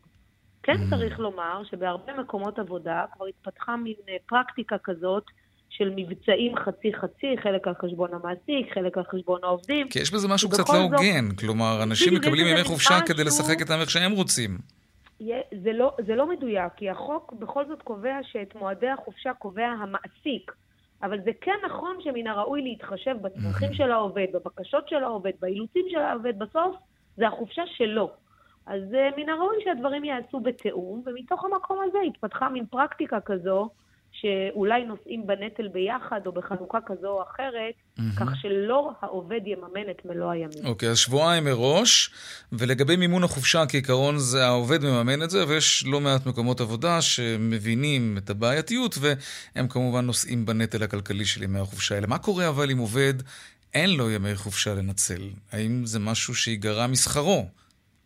כן Mm. צריך לומר שבהרבה מקומות עבודה כבר התפתחה מין אה, פרקטיקה כזאת של מבצעים חצי-חצי, חלק על חשבון המעסיק, חלק על חשבון העובדים. כי יש בזה משהו קצת לא זאת- הוגן. כלומר, אנשים מקבלים ימי חופשה משהו- כדי לשחק איתם איך שהם רוצים. זה לא, זה לא מדויק, כי החוק בכל זאת קובע שאת מועדי החופשה קובע המעסיק. אבל זה כן נכון שמן הראוי להתחשב בצרכים של העובד, בבקשות של העובד, באילוצים של העובד. בסוף זה החופשה שלו. אז אה, מן הראוי שהדברים ייעשו בתיאום, ומתוך המקום הזה התפתחה מין פרקטיקה כזו, שאולי נושאים בנטל ביחד או בחלוקה כזו או אחרת, כך שלא העובד יממן את מלוא הימים. אוקיי, אז שבועיים מראש, ולגבי מימון החופשה, כעיקרון זה העובד מממן את זה, ויש לא מעט מקומות עבודה שמבינים את הבעייתיות, והם כמובן נושאים בנטל הכלכלי של ימי החופשה האלה. מה קורה אבל אם עובד אין לו ימי חופשה לנצל? האם זה משהו שיגרע משכרו?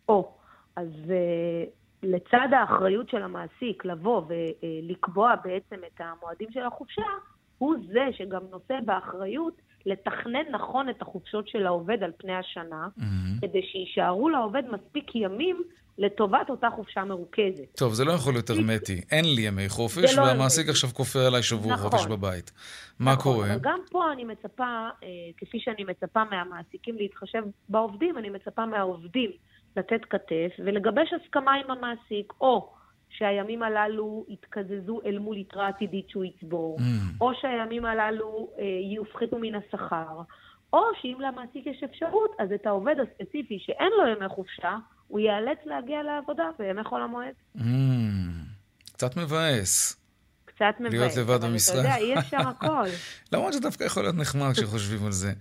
או, אז uh, לצד האחריות של המעסיק לבוא ולקבוע בעצם את המועדים של החופשה, הוא זה שגם נושא באחריות לתכנן נכון את החופשות של העובד על פני השנה, כדי שיישארו לעובד מספיק ימים לטובת אותה חופשה מרוכזת. טוב, זה לא יכול להיות הרמטי. אין לי ימי חופש, לא והמעסיק. עכשיו כופה עליי שבוע נכון. חופש בבית. מה נכון, קורה? אבל גם פה אני מצפה, אה, כפי שאני מצפה מהמעסיקים להתחשב בעובדים, אני מצפה מהעובדים לתת כתף ולגבש הסכמה עם המעסיק, או שהימים הללו יתקזזו אל מול יתרה עתידית שהוא יצבור, Mm. או שהימים הללו אה, יופחתו מן השכר, או שאם למעסיק יש אפשרות, אז את העובד הספציפי שאין לו ימי חופשה, הוא ייאלץ להגיע לעבודה בימי חול המועד. Mm, קצת מבאס. קצת מבאס. להיות לבד במשרד. אתה יודע, אי אפשר *laughs* הכל. למרות שדווקא יכול להיות נחמד כשחושבים על זה.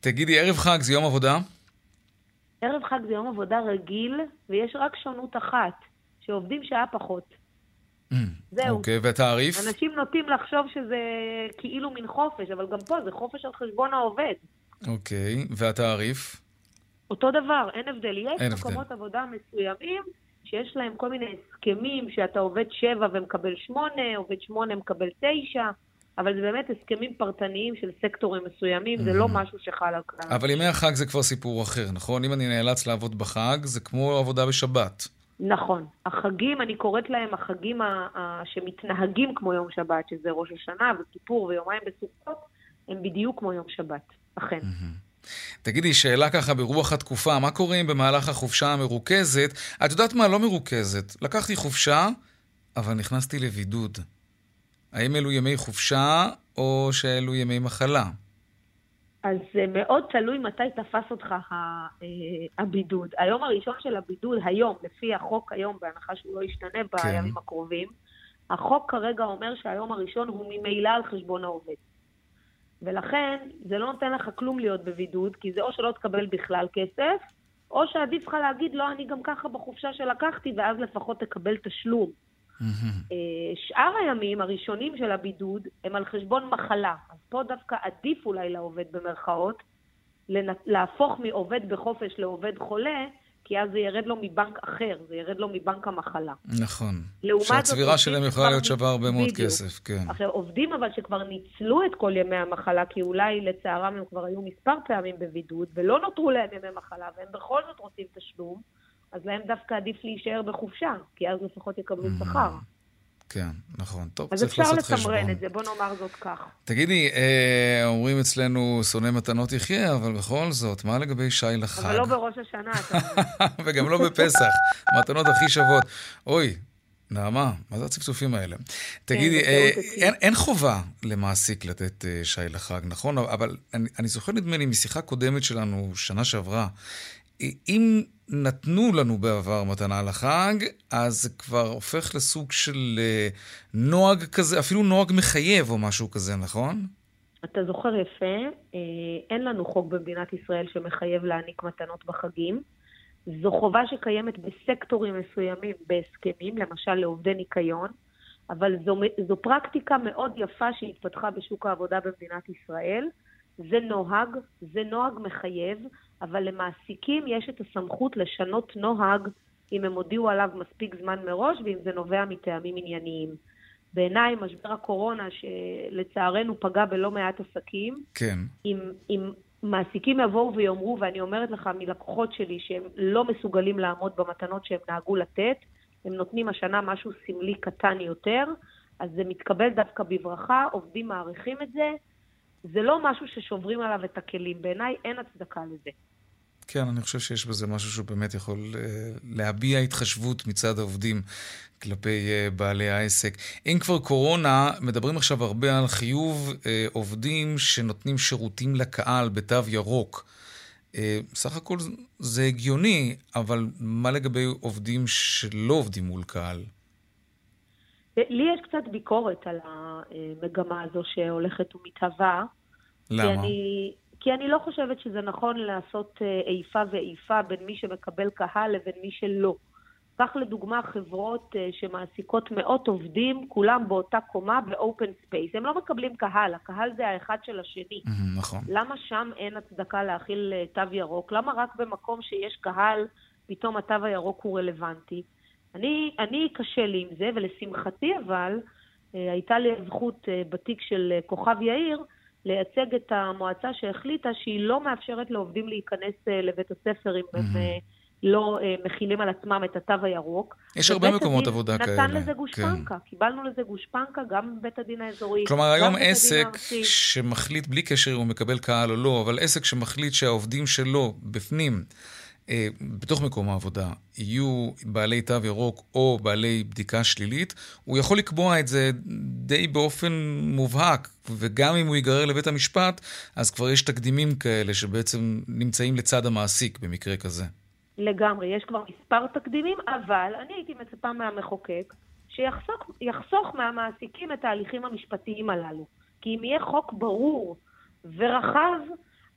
תגידי, ערב חג זה יום עבודה? ערב חג זה יום עבודה רגיל, ויש רק שונות אחת, שעובדים שעה פחות. זהו. אוקיי, והתעריף? אנשים נוטים לחשוב שזה כאילו מין חופש, אבל גם פה זה חופש על חשבון העובד. אוקיי, והתעריף? אותו דבר, אין הבדל. יש אין מקומות הבדל. עבודה מסוימים שיש להם כל מיני הסכמים שאתה עובד שבע ומקבל שמונה, עובד שמונה מקבל תשע, אבל זה באמת הסכמים פרטניים של סקטורים מסוימים, זה לא משהו שחל על כלל. אבל ימי החג זה כבר סיפור אחר, נכון? אם אני נאלץ לעבוד בחג, זה כמו עבודה בשבת. נכון. החגים, אני קוראת להם החגים ה- ה- שמתנהגים כמו יום שבת, שזה ראש השנה וכיפור ויומיים בסוכות, הם בדיוק כמו יום שבת, אכן. תגידי, שאלה ככה ברוח התקופה, מה קורה אם במהלך החופשה המרוכזת, את יודעת מה? לא מרוכזת. לקחתי חופשה, אבל נכנסתי לבידוד. האם אלו ימי חופשה, או שאלו ימי מחלה? אז זה מאוד תלוי מתי תפס אותך אה, הבידוד. היום הראשון של הבידוד, היום, לפי החוק היום, בהנחה שהוא לא ישתנה בימים הקרובים, החוק כרגע אומר שהיום הראשון הוא ממילא על חשבון העובד. ולכן זה לא נותן לך כלום להיות בבידוד, כי זה או שלא תקבל בכלל כסף, או שעדיף לך להגיד, לא, אני גם ככה בחופשה שלקחתי, ואז לפחות תקבל תשלום. אה, שאר הימים הראשונים של הבידוד הם על חשבון מחלה. אז פה דווקא עדיף אולי לעובד במרכאות, להפוך מעובד בחופש לעובד חולה, כי אז זה ירד לו מבנק אחר, זה ירד לו מבנק המחלה. נכון. שהצבירה שלהם יכולה להיות שווה הרבה מאוד בדיוק. כסף, כן. עכשיו, עובדים אבל שכבר ניצלו את כל ימי המחלה, כי אולי לצערם הם כבר היו מספר פעמים בבידוד, ולא נותרו להם ימי מחלה, והם בכל זאת רוצים תשלום, אז להם דווקא עדיף להישאר בחופשה, כי אז לפחות יקבלו שכר. כן, נכון. טוב, אז צריך אפשר לעשות לתמרן חשבון. את זה, בוא נאמר זאת כך. תגידי, אה, אומרים אצלנו שונא מתנות יחיה, אבל בכל זאת, מה לגבי שי לחג? אבל לא בראש השנה, אתה. *laughs* וגם לא בפסח. מתנות הכי שוות. אוי, נעמה, מה זה הצפצופים האלה? תגידי, זה אה. אין, אין חובה למעסיק לתת אה, שי לחג, נכון? אבל אני, אני זוכר, נדמה לי, משיחה קודמת שלנו, שנה שעברה, אם נתנו לנו בעבר מתנה לחג, אז זה כבר הופך לסוג של אה, נוהג כזה, אפילו נוהג מחייב או משהו כזה, נכון? אתה זוכר יפה, אה, אין לנו חוק במדינת ישראל שמחייב להעניק מתנות בחגים. זו חובה שקיימת בסקטורים מסוימים בהסכמים, למשל לעובדי ניקיון, אבל זו, זו פרקטיקה מאוד יפה שהתפתחה בשוק העבודה במדינת ישראל. זה נוהג, זה נוהג מחייב, אבל למעסיקים יש את הסמכות לשנות נוהג אם הם הודיעו עליו מספיק זמן מראש ואם זה נובע מטעמים ענייניים. בעיניי, משבר הקורונה, שלצערנו פגע בלא מעט עסקים, כן. אם, אם מעסיקים יבואו ויאמרו, ואני אומרת לך מלקוחות שלי שהם לא מסוגלים לעמוד במתנות שהם נהגו לתת, הם נותנים השנה משהו סמלי קטן יותר, אז זה מתקבל דווקא בברכה, עובדים מעריכים את זה. זה לא משהו ששוברים עליו את הכלים. בעיניי אין הצדקה לזה. כן, אני חושב שיש בזה משהו שהוא באמת יכול אה, להביע התחשבות מצד העובדים כלפי אה, בעלי העסק. אם כבר קורונה, מדברים עכשיו הרבה על חיוב אה, עובדים שנותנים שירותים לקהל בתו ירוק. סך הכל זה הגיוני, אבל מה לגבי עובדים שלא עובדים מול קהל? לי יש קצת ביקורת על המגמה הזו שהולכת ומתהווה. למה? כי אני, כי אני לא חושבת שזה נכון לעשות אה, איפה ואיפה בין מי שמקבל קהל לבין מי שלא. קח לדוגמה חברות אה, שמעסיקות מאות עובדים, כולם באותה קומה ב open space. הם לא מקבלים קהל, הקהל זה האחד של השני. נכון. למה שם אין הצדקה להחיל אה, תו ירוק? למה רק במקום שיש קהל, פתאום התו הירוק הוא רלוונטי? אני, אני קשה לי עם זה, ולשמחתי אבל, אה, הייתה לי הזכות אה, בתיק של אה, כוכב יאיר, לייצג את המועצה שהחליטה שהיא לא מאפשרת לעובדים להיכנס לבית הספר אם הם לא מכילים על עצמם את התו הירוק. יש הרבה מקומות עבודה כאלה. נתן לזה גושפנקה, קיבלנו לזה גושפנקה גם בבית הדין האזורי. כלומר, היום עסק. שמחליט, בלי קשר אם הוא מקבל קהל או לא, אבל עסק שמחליט שהעובדים שלו בפנים, בתוך מקום העבודה, יהיו בעלי תו ירוק או בעלי בדיקה שלילית, הוא יכול לקבוע את זה די באופן מובהק, וגם אם הוא ייגרר לבית המשפט, אז כבר יש תקדימים כאלה שבעצם נמצאים לצד המעסיק במקרה כזה. לגמרי, יש כבר מספר תקדימים, אבל אני הייתי מצפה מהמחוקק שיחסוך יחסוך מהמעסיקים את ההליכים המשפטיים הללו. כי אם יהיה חוק ברור ורחב,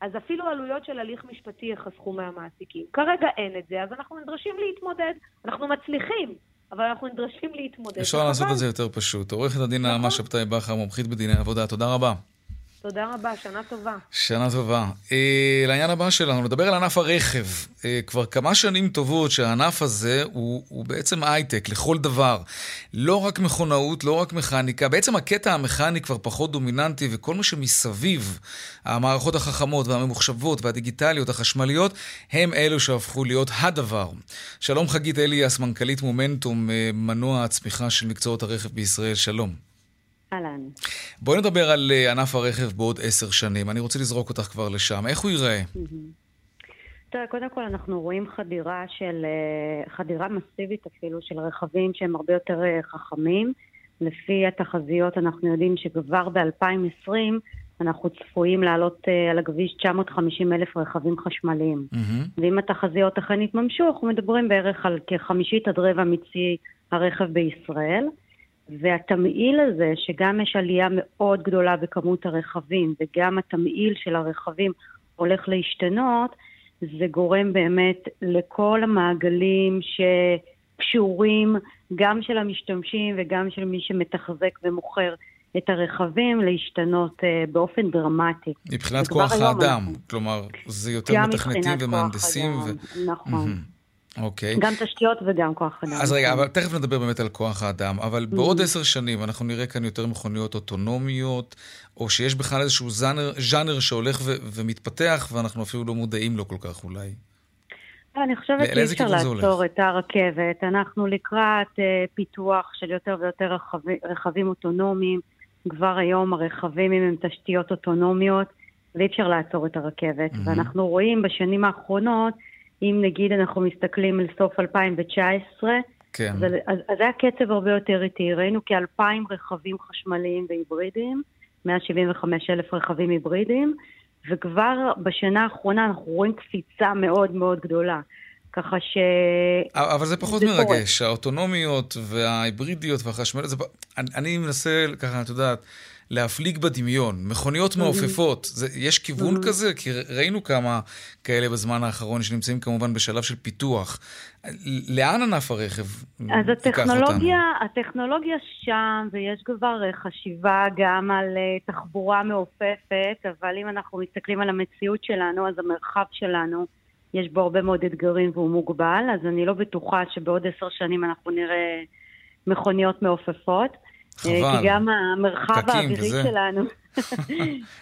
אז אפילו עלויות של הליך משפטי יחסכו מהמעסיקים. כרגע אין את זה, אז אנחנו נדרשים להתמודד. אנחנו מצליחים, אבל אנחנו נדרשים להתמודד. אפשר. לעשות את זה יותר פשוט. עורכת הדין נעמה שבתאי בכר, מומחית בדיני עבודה, תודה רבה. תודה רבה, שנה טובה. שנה טובה. אה, לעניין הבא שלנו, נדבר על ענף הרכב. אה, כבר כמה שנים טובות שהענף הזה הוא, הוא בעצם הייטק לכל דבר. לא רק מכונאות, לא רק מכניקה, בעצם הקטע המכני כבר פחות דומיננטי, וכל מה שמסביב, המערכות החכמות והממוחשבות והדיגיטליות, החשמליות, הם אלו שהפכו להיות הדבר. שלום חגית אליאס, מנכ"לית מומנטום, אה, מנוע הצמיחה של מקצועות הרכב בישראל. שלום. אהלן. בואי נדבר על אה, ענף הרכב בעוד עשר שנים. אני רוצה לזרוק אותך כבר לשם. איך הוא ייראה? תראה, קודם כל אנחנו רואים חדירה של, אה, חדירה מסיבית אפילו של רכבים שהם הרבה יותר אה, חכמים. לפי התחזיות אנחנו יודעים שכבר ב-2020 אנחנו צפויים לעלות על הכביש 950 אלף רכבים חשמליים. Mm-hmm. ואם התחזיות אכן יתממשו, אנחנו מדברים בערך על כחמישית עד רבע מצי הרכב בישראל. והתמהיל הזה, שגם יש עלייה מאוד גדולה בכמות הרכבים, וגם התמהיל של הרכבים הולך להשתנות, זה גורם באמת לכל המעגלים שקשורים, גם של המשתמשים וגם של מי שמתחזק ומוכר את הרכבים, להשתנות uh, באופן דרמטי. מבחינת כוח האדם, כלומר, זה יותר מתכנתים ומהנדסים. ו... נכון. Mm-hmm. אוקיי. גם תשתיות וגם כוח אדם. אז רגע, אבל תכף נדבר באמת על כוח האדם, אבל mm-hmm. בעוד עשר שנים אנחנו נראה כאן יותר מכוניות אוטונומיות, או שיש בכלל איזשהו ז'אנר, ז'אנר שהולך ו- ומתפתח, ואנחנו אפילו לא מודעים לו כל כך אולי. אני חושבת שאי אפשר לעצור את הרכבת. אנחנו לקראת uh, פיתוח של יותר ויותר רכבים, רכבים אוטונומיים. כבר היום הרכבים הם תשתיות אוטונומיות, ואי אפשר לעצור את הרכבת. Mm-hmm. ואנחנו רואים בשנים האחרונות אם נגיד אנחנו מסתכלים על סוף 2019, כן. אז, אז, אז היה קצב הרבה יותר איטי. ראינו כאלפיים רכבים חשמליים והיברידיים, 175 אלף רכבים היברידיים, וכבר בשנה האחרונה אנחנו רואים קפיצה מאוד מאוד גדולה. ככה ש... אבל זה פחות זה מרגש, קורה. האוטונומיות וההיברידיות והחשמליות, זה... אני, אני מנסה ככה, את יודעת, להפליג בדמיון. מכוניות מעופפות, זה, יש כיוון כזה? כי ראינו כמה כאלה בזמן האחרון שנמצאים כמובן בשלב של פיתוח. לאן ענף הרכב אז הטכנולוגיה, הטכנולוגיה שם, ויש כבר חשיבה גם על אה, תחבורה מעופפת, אבל אם אנחנו מסתכלים על המציאות שלנו, אז המרחב שלנו, יש בו הרבה מאוד אתגרים והוא מוגבל, אז אני לא בטוחה שבעוד עשר שנים אנחנו נראה מכוניות מעופפות. חבל. כי גם המרחב האווירי שלנו... *laughs*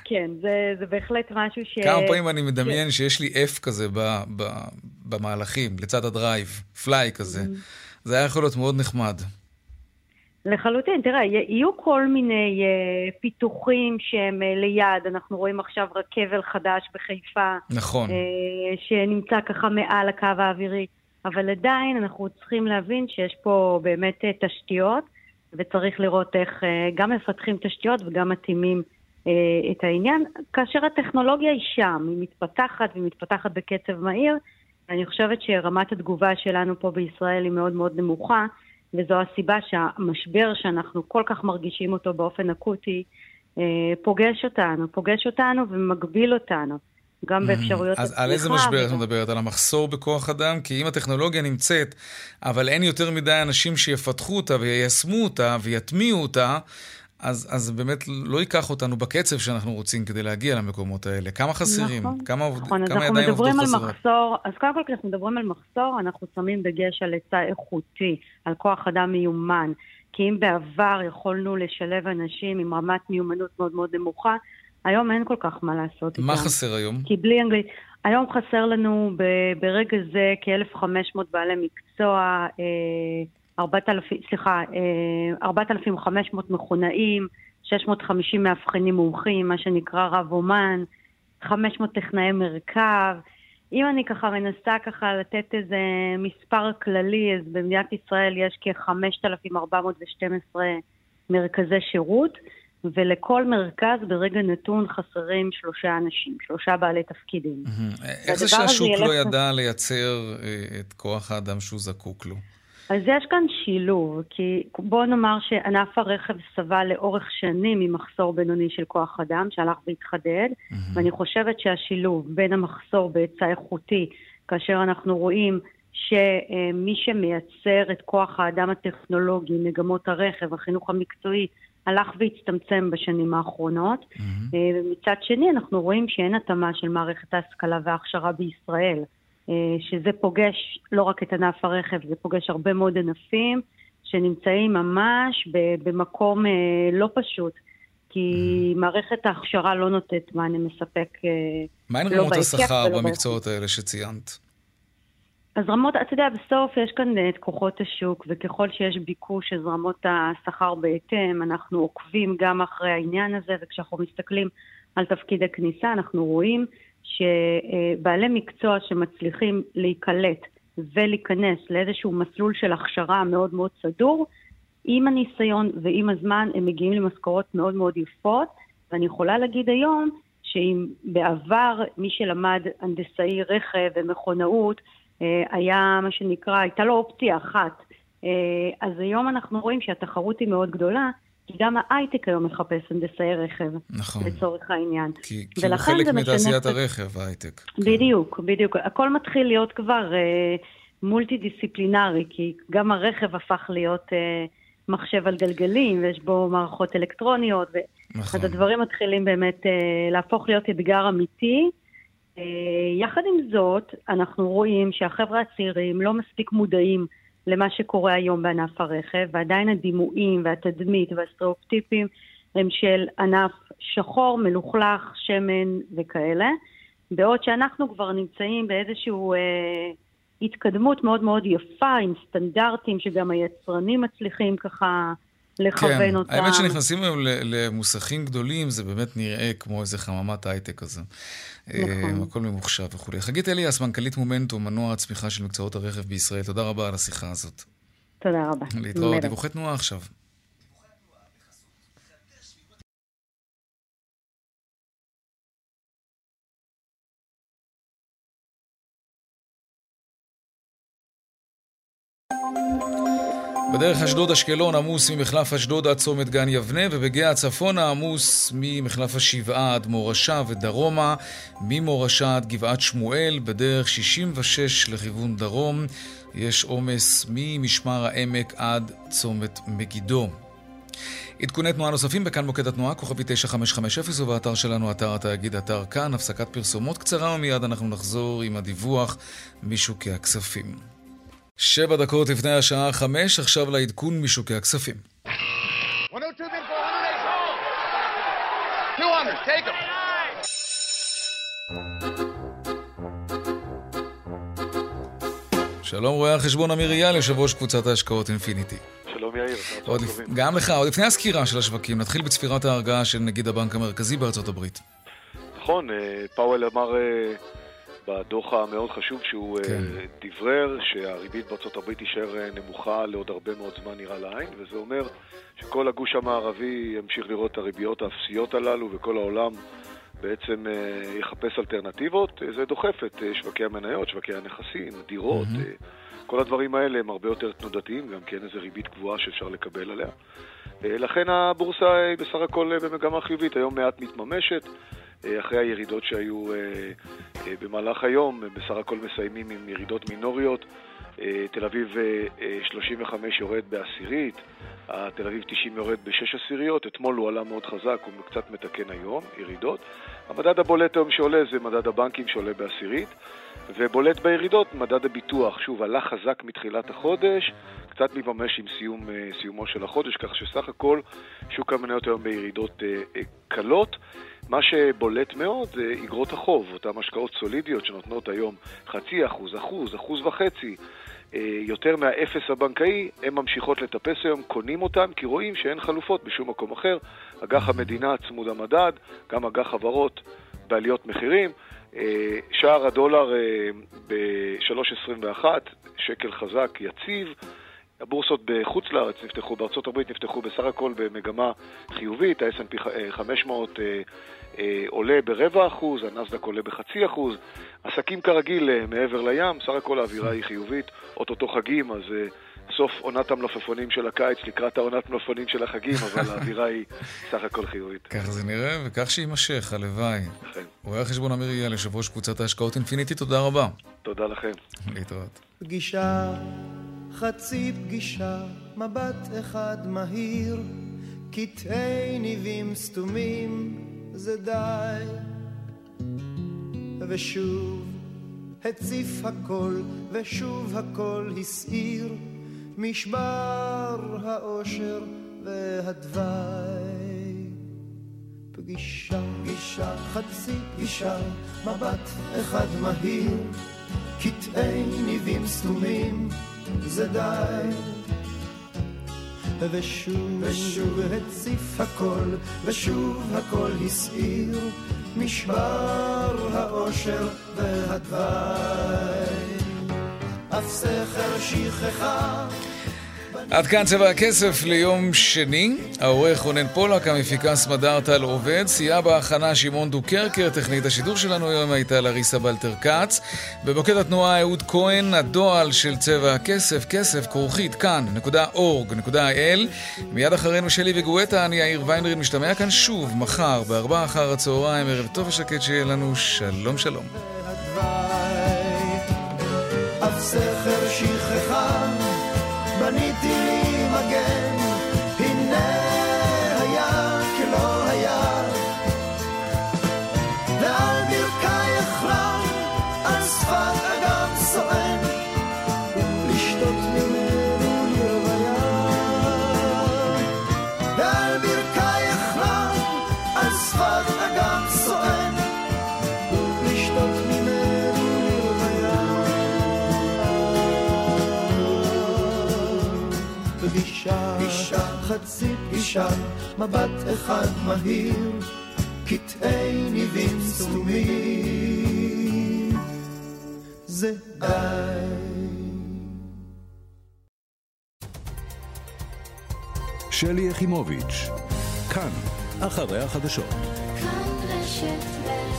כן, זה, זה בהחלט משהו ש... כמה פעמים אני מדמיין שיש לי F כזה ב, ב, במהלכים, לצד ה drive, fly כזה. Mm-hmm. זה היה יכול להיות מאוד נחמד. לחלוטין, תראה, יהיו כל מיני אה, פיתוחים שהם אה, ליד, אנחנו רואים עכשיו רכבל חדש בחיפה. נכון. אה, שנמצא ככה מעל הקו האווירי, אבל עדיין אנחנו צריכים להבין שיש פה באמת uh, תשתיות. וצריך לראות איך אה, גם מפתחים תשתיות וגם מתאימים אה, את העניין, כאשר הטכנולוגיה היא שם, היא מתפתחת והיא מתפתחת בקצב מהיר. אני חושבת שרמת התגובה שלנו פה בישראל היא מאוד מאוד נמוכה, וזו הסיבה שהמשבר שאנחנו כל כך מרגישים אותו באופן אקוטי, אה, פוגש אותנו, פוגש אותנו ומגביל אותנו. גם. באפשרויות אז על איזה משבר את מדברת? על המחסור בכוח אדם? כי אם הטכנולוגיה נמצאת, אבל אין יותר מדי אנשים שיפתחו אותה ויישמו אותה ויטמיעו אותה, אז, אז באמת לא ייקח אותנו בקצב שאנחנו רוצים כדי להגיע למקומות האלה. כמה חסרים? נכון, כמה, עובד, נכון, כמה ידיים עובדות חסרות? מחסור, אז קודם כל כשאנחנו מדברים על מחסור, אנחנו שמים דגש על היצע איכותי, על כוח אדם מיומן. כי אם בעבר יכולנו לשלב אנשים עם רמת מיומנות מאוד מאוד נמוכה, היום אין כל כך מה לעשות מה איתם. חסר היום? כי בלי אנגלית... היום חסר לנו ב- ברגע זה כ-1,500 בעלי מקצוע, 4,000, אה, סליחה, 4,500 אה, מכונאים, 650 מאבחנים מומחים, מה שנקרא רב אומן, 500 טכנאי מרכב. אם אני ככה מנסה ככה לתת איזה מספר כללי, אז במדינת ישראל יש כ-5,412 מרכזי שירות. ולכל מרכז ברגע נתון חסרים שלושה אנשים, שלושה בעלי תפקידים. איך זה שהשוק לא ידע לייצר אה, את כוח האדם שהוא זקוק לו? אז יש כאן שילוב, כי בוא נאמר שענף הרכב סבל לאורך שנים ממחסור בינוני של כוח אדם, שהלך והתחדד, mm-hmm. ואני חושבת שהשילוב בין המחסור בהיצע איכותי, כאשר אנחנו רואים שמי שמייצר את כוח האדם הטכנולוגי, מגמות הרכב, החינוך המקצועי, הלך והצטמצם בשנים האחרונות. ומצד שני, אנחנו רואים שאין התאמה של מערכת ההשכלה וההכשרה בישראל, שזה פוגש לא רק את ענף הרכב, זה פוגש הרבה מאוד ענפים שנמצאים ממש במקום לא פשוט. כי מערכת ההכשרה לא נותנת מענה מספק לא מה הן רמות השכר במקצועות האלה שציינת? אז רמות, אתה יודע, בסוף יש כאן את כוחות השוק, וככל שיש ביקוש, אז רמות השכר בהתאם. אנחנו עוקבים גם אחרי העניין הזה, וכשאנחנו מסתכלים על תפקיד הכניסה, אנחנו רואים שבעלי מקצוע שמצליחים להיקלט ולהיכנס לאיזשהו מסלול של הכשרה מאוד מאוד סדור, עם הניסיון ועם הזמן הם מגיעים למשכורות מאוד מאוד יפות, ואני יכולה להגיד היום שאם בעבר מי שלמד הנדסאי רכב ומכונאות, אה, היה מה שנקרא, הייתה לו אופציה אחת. אה, אז היום אנחנו רואים שהתחרות היא מאוד גדולה, כי גם ההייטק היום מחפש הנדסאי רכב, נכון. לצורך העניין. כי, כי הוא חלק מתעשיית הרכב, ההייטק. בדיוק, בדיוק. הכל מתחיל להיות כבר אה, מולטי דיסציפלינרי, כי גם הרכב הפך להיות אה, מחשב על גלגלים, ויש בו מערכות אלקטרוניות, ו... נכון. אז הדברים מתחילים באמת אה, להפוך להיות אתגר אמיתי. אה, יחד עם זאת, אנחנו רואים שהחבר'ה הצעירים לא מספיק מודעים למה שקורה היום בענף הרכב, ועדיין הדימויים והתדמית והסטריאופטיפים הם של ענף שחור, מלוכלך, שמן וכאלה, בעוד שאנחנו כבר נמצאים באיזושהי אה, התקדמות מאוד מאוד יפה, עם סטנדרטים שגם היצרנים מצליחים ככה לכוון כן. אותם. האמת שנכנסים היום למוסכים גדולים, זה באמת נראה כמו איזה חממת הייטק כזה. נכון. הכל ממוחשב וכולי. חגית אליאס, מנכ"לית מומנטום, מנוע הצמיחה של מקצועות הרכב בישראל, תודה רבה על השיחה הזאת. תודה רבה. להתראות. דיווחי תנועה עכשיו. בדרך אשדוד-אשקלון עמוס ממחלף אשדוד עד צומת גן יבנה, ובגאה הצפונה עמוס ממחלף השבעה עד מורשה ודרומה, ממורשה עד גבעת שמואל, בדרך 66 לכיוון דרום. יש עומס ממשמר העמק עד צומת מגידו. עדכוני תנועה נוספים בכאן מוקד התנועה, כוכבי 9550 ובאתר שלנו, אתר התאגיד, אתר כאן, הפסקת פרסומות קצרה ומיד אנחנו נחזור עם הדיווח משוקי הכספים. שבע דקות לפני השעה חמש, עכשיו לעדכון משוקי הכספים. שלום רואה החשבון אמיר אייל, יושב ראש קבוצת ההשקעות אינפיניטי. שלום יאיר, עוד לפ... גם לך, עוד לפני הסקירה של השווקים, נתחיל בצפירת ההרגעה של נגיד הבנק המרכזי בארצות הברית. נכון, אה, פאוול אמר אה, בדוח המאוד חשוב שהוא כן. דברר שהריבית בארצות הברית תישאר אה, נמוכה לעוד הרבה מאוד זמן נראה לעין, וזה אומר שכל הגוש המערבי ימשיך לראות את הריביות האפסיות הללו וכל העולם בעצם אה, יחפש אלטרנטיבות. זה דוחף את שווקי המניות, שווקי הנכסים, דירות. Mm-hmm. כל הדברים האלה הם הרבה יותר תנודתיים, גם כי אין איזה ריבית קבועה שאפשר לקבל עליה. לכן הבורסה היא בסך הכל במגמה חיובית, היום מעט מתממשת. אה, אחרי הירידות שהיו אה, אה, במהלך היום, בסך הכל מסיימים עם ירידות מינוריות. תל אביב 35 יורד בעשירית, תל אביב 90 יורד בשש עשיריות, אתמול הוא עלה מאוד חזק, הוא קצת מתקן היום, ירידות. המדד הבולט היום שעולה זה מדד הבנקים שעולה בעשירית, ובולט בירידות מדד הביטוח, שוב, עלה חזק מתחילת החודש, קצת מתממש עם סיום, סיומו של החודש, כך שסך הכל שוק המניות היום בירידות קלות. מה שבולט מאוד זה אגרות החוב, אותן השקעות סולידיות שנותנות היום חצי אחוז, אחוז, אחוז וחצי, אה, יותר מהאפס הבנקאי, הן ממשיכות לטפס היום, קונים אותן, כי רואים שאין חלופות בשום מקום אחר. אג"ח המדינה צמוד המדד, גם אג"ח חברות בעליות מחירים. אה, שער הדולר אה, ב-3.21, שקל חזק, יציב. הבורסות בחוץ לארץ נפתחו, בארצות הברית נפתחו בסך הכל במגמה חיובית, ה-S&P 500 אה, אה, עולה ברבע אחוז, הנסדק עולה בחצי אחוז, עסקים כרגיל אה, מעבר לים, סך הכל האווירה היא חיובית, אוטוטו חגים, אז אה, סוף עונת המלפפונים של הקיץ לקראת העונת המלפפונים של החגים, אבל *laughs* האווירה היא סך הכל חיובית. כך זה נראה, וכך שיימשך, הלוואי. אכן. רואה החשבון אמיר יאל, יושב ראש קבוצת ההשקעות אינפיניטי, תודה רבה. תודה לכם. להתראות. פגישה, חצי פגישה, מבט אחד מהיר. קטעי ניבים סתומים זה די. ושוב הציף הכל, ושוב הכל הסעיר, משבר האושר והדווי. פגישה, פגישה, חצי פגישה, מבט אחד מהיר, קטעי ניבים סתומים, זה די. ושוב, ושוב הציף הכל, ושוב הכל הסעיר, משבר האושר והדווי. אף סכר שכחה עד כאן צבע הכסף ליום שני. העורך רונן פולק, המפיקה סמדארטל עובד, סייע בהכנה שמעון דוקרקר, טכנית השידור שלנו היום הייתה לריסה בלטר כץ. במוקד התנועה אהוד כהן, הדועל של צבע הכסף, כסף כרוכית כאן.org.il. מיד אחרינו שלי וגואטה, אני יאיר ויינרין, משתמע כאן שוב מחר בארבעה אחר הצהריים, ערב טוב ושקט שיהיה לנו, שלום שלום. חצי פגישה, מבט אחד מהיר, קטעי ניבים סתומים. זה די. שלי יחימוביץ', כאן, אחרי החדשות. כאן רשת ב'